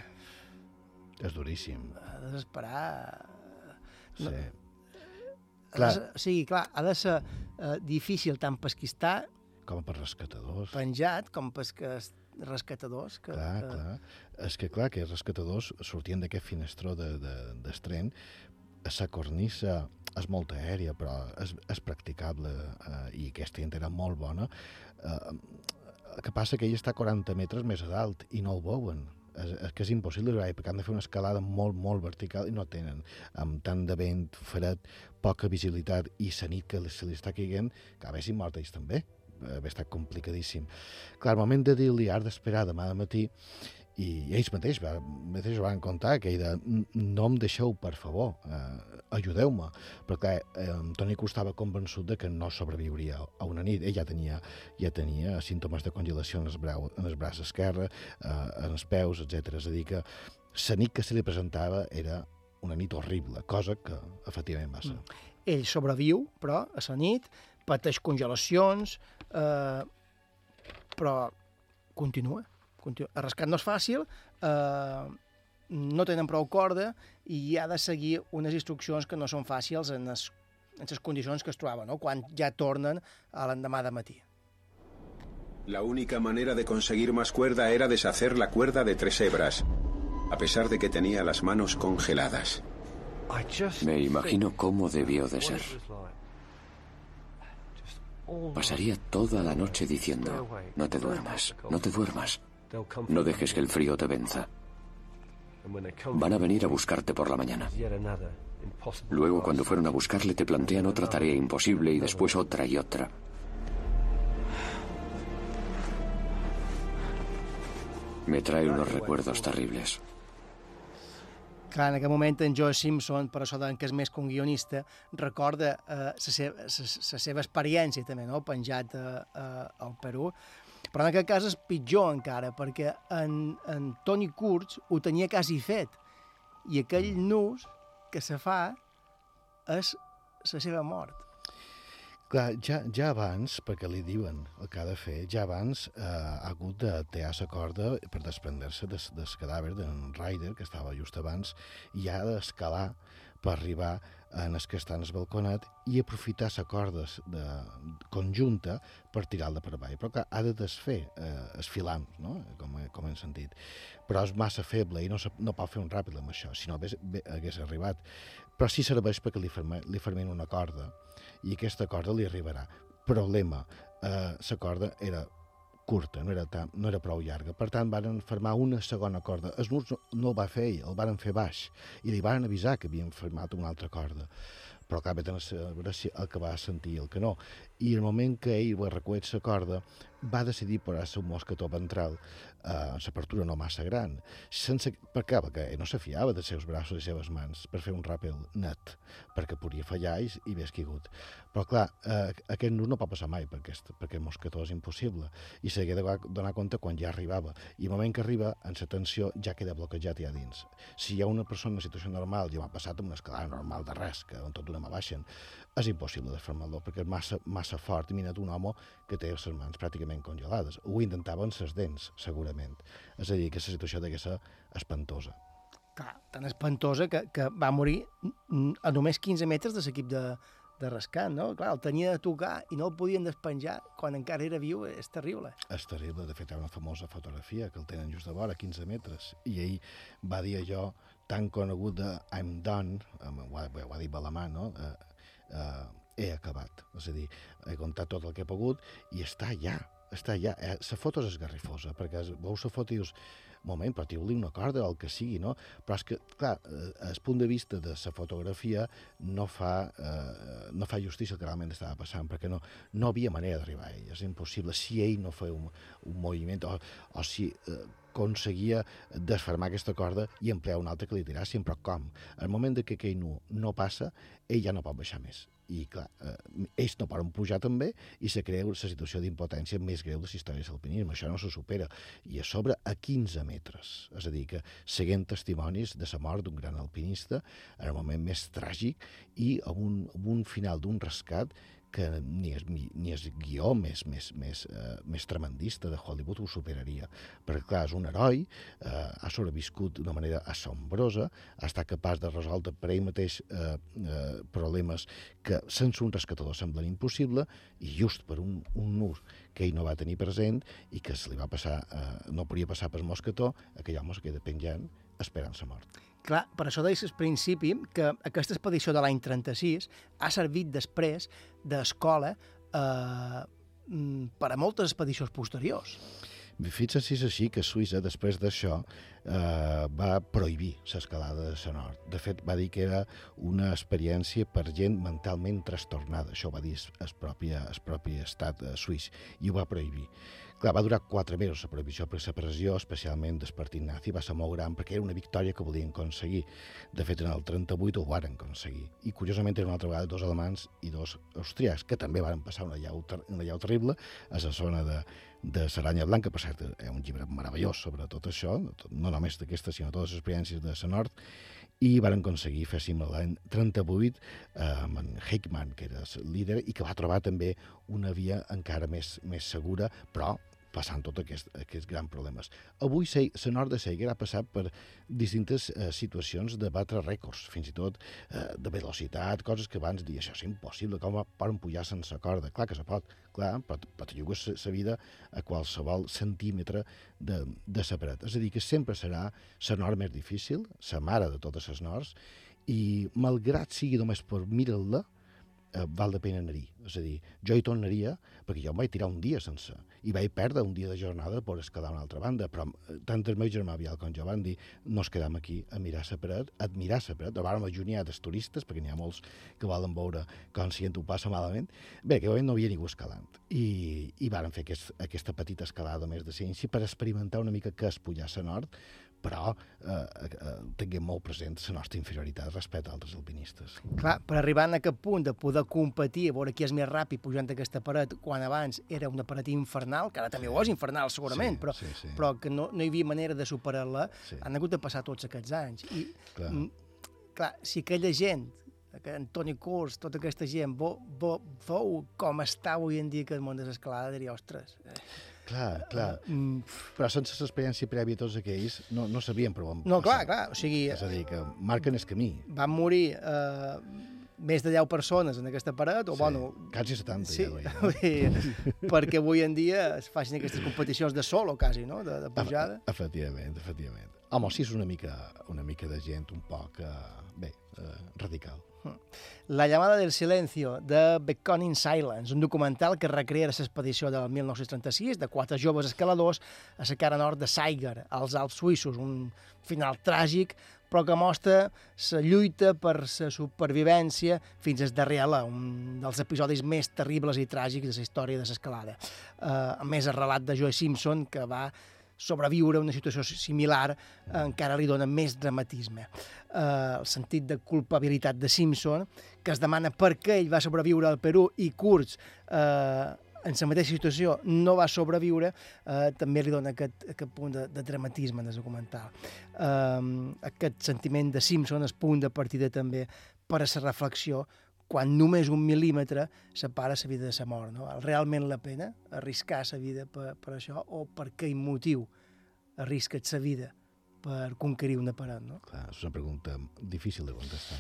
És duríssim. ha d'esperar... Sí. Ha Clar. de ser, o sigui, clar, ha de ser eh, difícil tant per qui està Com per rescatadors. penjat com per que els rescatadors. Que, Clar, que... clar. És que, clar, que els rescatadors sortien d'aquest finestró de, de, d'estren, la cornissa és molt aèria, però és, és practicable eh, i aquesta gent era molt bona. Eh, el que passa que ell està a 40 metres més a dalt i no el veuen. És, és que és impossible perquè han de fer una escalada molt, molt vertical i no tenen. Amb tant de vent, fred, poca visibilitat i la nit que se li està caient, que si mort ells també haver estat complicadíssim. Clar, al moment de dir-li ara d'esperar demà de matí, i ells mateix, va, mateix van contar que de, no em deixeu, per favor, eh, ajudeu-me. Però clar, eh, Toni estava convençut de que no sobreviuria a una nit. Ell ja tenia, ja tenia símptomes de congelació en el, brau, en el braç esquerre, eh, en els peus, etc. És a dir, que la nit que se li presentava era una nit horrible, cosa que efectivament va ser. Mm. Ell sobreviu, però, a la nit, pateix congelacions, eh, però continua. continua. El rescat no és fàcil, eh, no tenen prou corda i ha de seguir unes instruccions que no són fàcils en les, en les condicions que es troba, no? quan ja tornen a l'endemà de matí. La única manera de conseguir más cuerda era deshacer la cuerda de tres hebras, a pesar de que tenía las manos congeladas. Me imagino cómo debió de ser. Pasaría toda la noche diciendo, no te duermas, no te duermas, no dejes que el frío te venza. Van a venir a buscarte por la mañana. Luego, cuando fueron a buscarle, te plantean otra tarea imposible y después otra y otra. Me trae unos recuerdos terribles. Clar, en aquest moment en Joe Simpson, per això que és més que un guionista, recorda eh, la seva, sa seva experiència també, no? penjat eh, eh, al Perú. Però en aquest cas és pitjor encara, perquè en, en Toni Kurz ho tenia quasi fet. I aquell nus que se fa és la seva mort. Clar, ja, ja abans, perquè li diuen el que ha de fer, ja abans eh, ha hagut de tear la corda per desprendre-se des, del cadàver d'en Ryder, que estava just abans, i ha d'escalar per arribar en el que està en el balconat i aprofitar la corda de, conjunta per tirar-la per avall. Però clar, ha de desfer eh, filams, no? com, com hem sentit. Però és massa feble i no, se, no pot fer un ràpid amb això, si no hagués, hagués arribat. Però sí serveix perquè li, ferme, li fermin una corda i aquesta corda li arribarà. Problema, eh, la corda era curta, no era, tan, no era prou llarga. Per tant, varen fermar una segona corda. El nus no, no el va fer ell, el varen fer baix. I li varen avisar que havien fermat una altra corda. Però cap de saber el que va sentir el que no. I el moment que ell va recuet la corda, va decidir posar-se un mosquetó ventral a l'apertura no massa gran, sense, per què? Perquè ell no se fiava dels seus braços i seves mans per fer un ràpel net, perquè podia fallar i, i haver esquigut. Però, clar, eh, aquest nus no pot passar mai, perquè, perquè mosquetó és impossible, i s'hagué de donar compte quan ja arribava. I el moment que arriba, en la tensió, ja queda bloquejat ja dins. Si hi ha una persona en situació normal, ja m'ha passat amb una escalada normal de res, que on tot d'una mà baixen, és impossible desfermar-lo, perquè és massa, massa fort. Imagina't un home que té les mans pràcticament congelades. Ho intentava amb les dents, segurament. És a dir, que la situació de ser espantosa. Clar, tan espantosa que, que va morir a només 15 metres de l'equip de, de rescat, no? Clar, el tenia de tocar i no el podien despenjar quan encara era viu, és terrible. És terrible, de fet hi ha una famosa fotografia que el tenen just de vora, 15 metres, i ell va dir allò tan conegut de I'm done, ho ha, ho ha dit Balamà, no? Eh, eh, he acabat, és a dir, he contat tot el que he pogut i està allà, està allà. Eh, la foto és esgarrifosa, perquè veus la foto i dius, moment, però tio-li una corda o el que sigui, no? Però és que, clar, eh, el punt de vista de la fotografia no fa, eh, no fa justícia al que realment estava passant, perquè no, no havia manera d'arribar a ell, és impossible. Si ell no feia un, un moviment, o, o si eh, aconseguia desfermar aquesta corda i emplear un altre que li tirassin, però com? El moment de que aquell nu no passa, ell ja no pot baixar més. I, clar, eh, ells no poden pujar també i se crea la situació d'impotència més greu de la història de l'alpinisme. Això no se supera. I a sobre a 15 metres. És a dir, que seguint testimonis de la mort d'un gran alpinista en el moment més tràgic i amb un, amb un final d'un rescat que ni és, ni és guió més, més, més, eh, més tremendista de Hollywood ho superaria. Perquè, clar, és un heroi, eh, ha sobreviscut d'una manera assombrosa, estat capaç de resoldre per ell mateix eh, eh, problemes que sense un rescatador semblen impossible i just per un, un nus que ell no va tenir present i que se li va passar, eh, no podia passar per mosquetó, aquell home es queda penjant esperant sa mort. Clar, per això deies al principi que aquesta expedició de l'any 36 ha servit després d'escola eh, mm, per a moltes expedicions posteriors. Fixa't si és així que Suïssa, després d'això, eh, va prohibir l'escalada de la. De fet, va dir que era una experiència per gent mentalment trastornada. Això va dir el propi, el propi estat eh, suís, i ho va prohibir. Clar, va durar quatre mesos la prohibició, però la pressió, especialment del partit nazi, va ser molt gran perquè era una victòria que volien aconseguir. De fet, en el 38 ho varen aconseguir. I, curiosament, eren una altra vegada dos alemans i dos austríacs, que també van passar una llau, una llau terrible a la zona de, de Saranya Blanca, per cert, és un llibre meravellós sobre tot això, no només d'aquesta, sinó totes les experiències de la nord, i van aconseguir fer cim l'any 38 eh, amb en Heikman, que era el líder, i que va trobar també una via encara més, més segura, però passant tots aquest, aquests grans problemes. Avui la nord de Seiger ha passat per distintes eh, situacions de batre rècords, fins i tot eh, de velocitat, coses que abans dir això és impossible, com poden pujar sense corda? Clar que se pot, clar, però te jugues la vida a qualsevol centímetre de, de la paret. És a dir, que sempre serà la nord més difícil, la mare de totes les nords, i malgrat sigui només per mirar-la, eh, val la pena anar-hi. És a dir, jo hi tornaria perquè jo em vaig tirar un dia sense i vaig perdre un dia de jornada per escalar a una altra banda, però eh, tant el meu germà Vial com jo van dir no es quedam aquí a mirar la paret, a admirar la paret, vàrem allunyar dels turistes, perquè n'hi ha molts que volen veure com si ho passa malament. Bé, que no havia ningú escalant. I, i vàrem fer aquest, aquesta petita escalada més de ciència per experimentar una mica què és pujar a nord, però eh, eh, tinguem molt present la nostra inferioritat respecte a altres alpinistes. Clar, per arribar a aquest punt de poder competir, a veure qui és més ràpid pujant aquesta paret, quan abans era una paret infernal, que ara també ho és infernal segurament, Sí, però, sí, sí. però que no, no hi havia manera de superar-la, han hagut de passar tots aquests anys. I, Clar. mm, clar, si aquella gent que Antoni Curs, tota aquesta gent, vo, vo, veu com està avui en dia aquest món de l'escalada, diria, ostres, eh, Clar, clar. Mm. Però sense l'experiència prèvia tots aquells no, no sabien per on No, clar, passar. clar, o sigui... És a dir, que marquen el camí. van morir eh, més de 10 persones en aquesta paret, o Sí, bueno... quasi 70 sí, ja, veia. dir, perquè avui en dia es facin aquestes competicions de solo, quasi, no?, de, de pujada. Efectivament, efectivament. Home, sí és una mica, una mica de gent un poc, eh, bé, eh, radical. La llamada del silencio, de Beckoning Silence, un documental que recrea l'expedició del 1936 de quatre joves escaladors a la cara nord de Saiger, als Alps suïssos, un final tràgic però que mostra la lluita per la supervivència fins al darrer un dels episodis més terribles i tràgics de la història de l'escalada. Eh, a més, el relat de Joe Simpson, que va sobreviure a una situació similar encara li dona més dramatisme. Eh, el sentit de culpabilitat de Simpson, que es demana per què ell va sobreviure al Perú i Kurtz eh, en la mateixa situació no va sobreviure, eh, també li dona aquest, aquest punt de, de dramatisme en el documental. Eh, aquest sentiment de Simpson es punt de partida també per a la reflexió quan només un mil·límetre separa la vida de la mort. No? Val realment la pena arriscar la vida per, per això o per quin motiu arrisques la vida per conquerir una paret? No? Clar, és una pregunta difícil de contestar.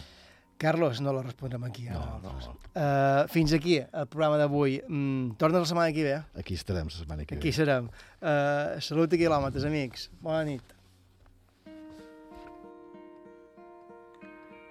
Carlos, no la respondrem aquí. eh? No, no. Uh, fins aquí el programa d'avui. Mm, torna la setmana que ve. Aquí estarem la setmana que ve. Aquí serem. Uh, salut i quilòmetres, amics. Bona nit.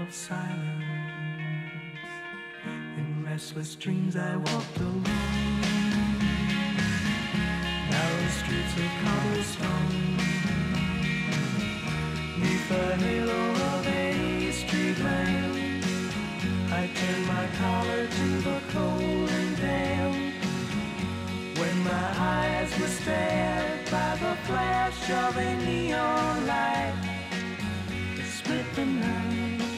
of silence. In restless dreams I walked alone, narrow streets of cobblestone, neath the halo of a street lamp. I turned my collar to the cold and damp. When my eyes were stared by the flash of a neon light that split the night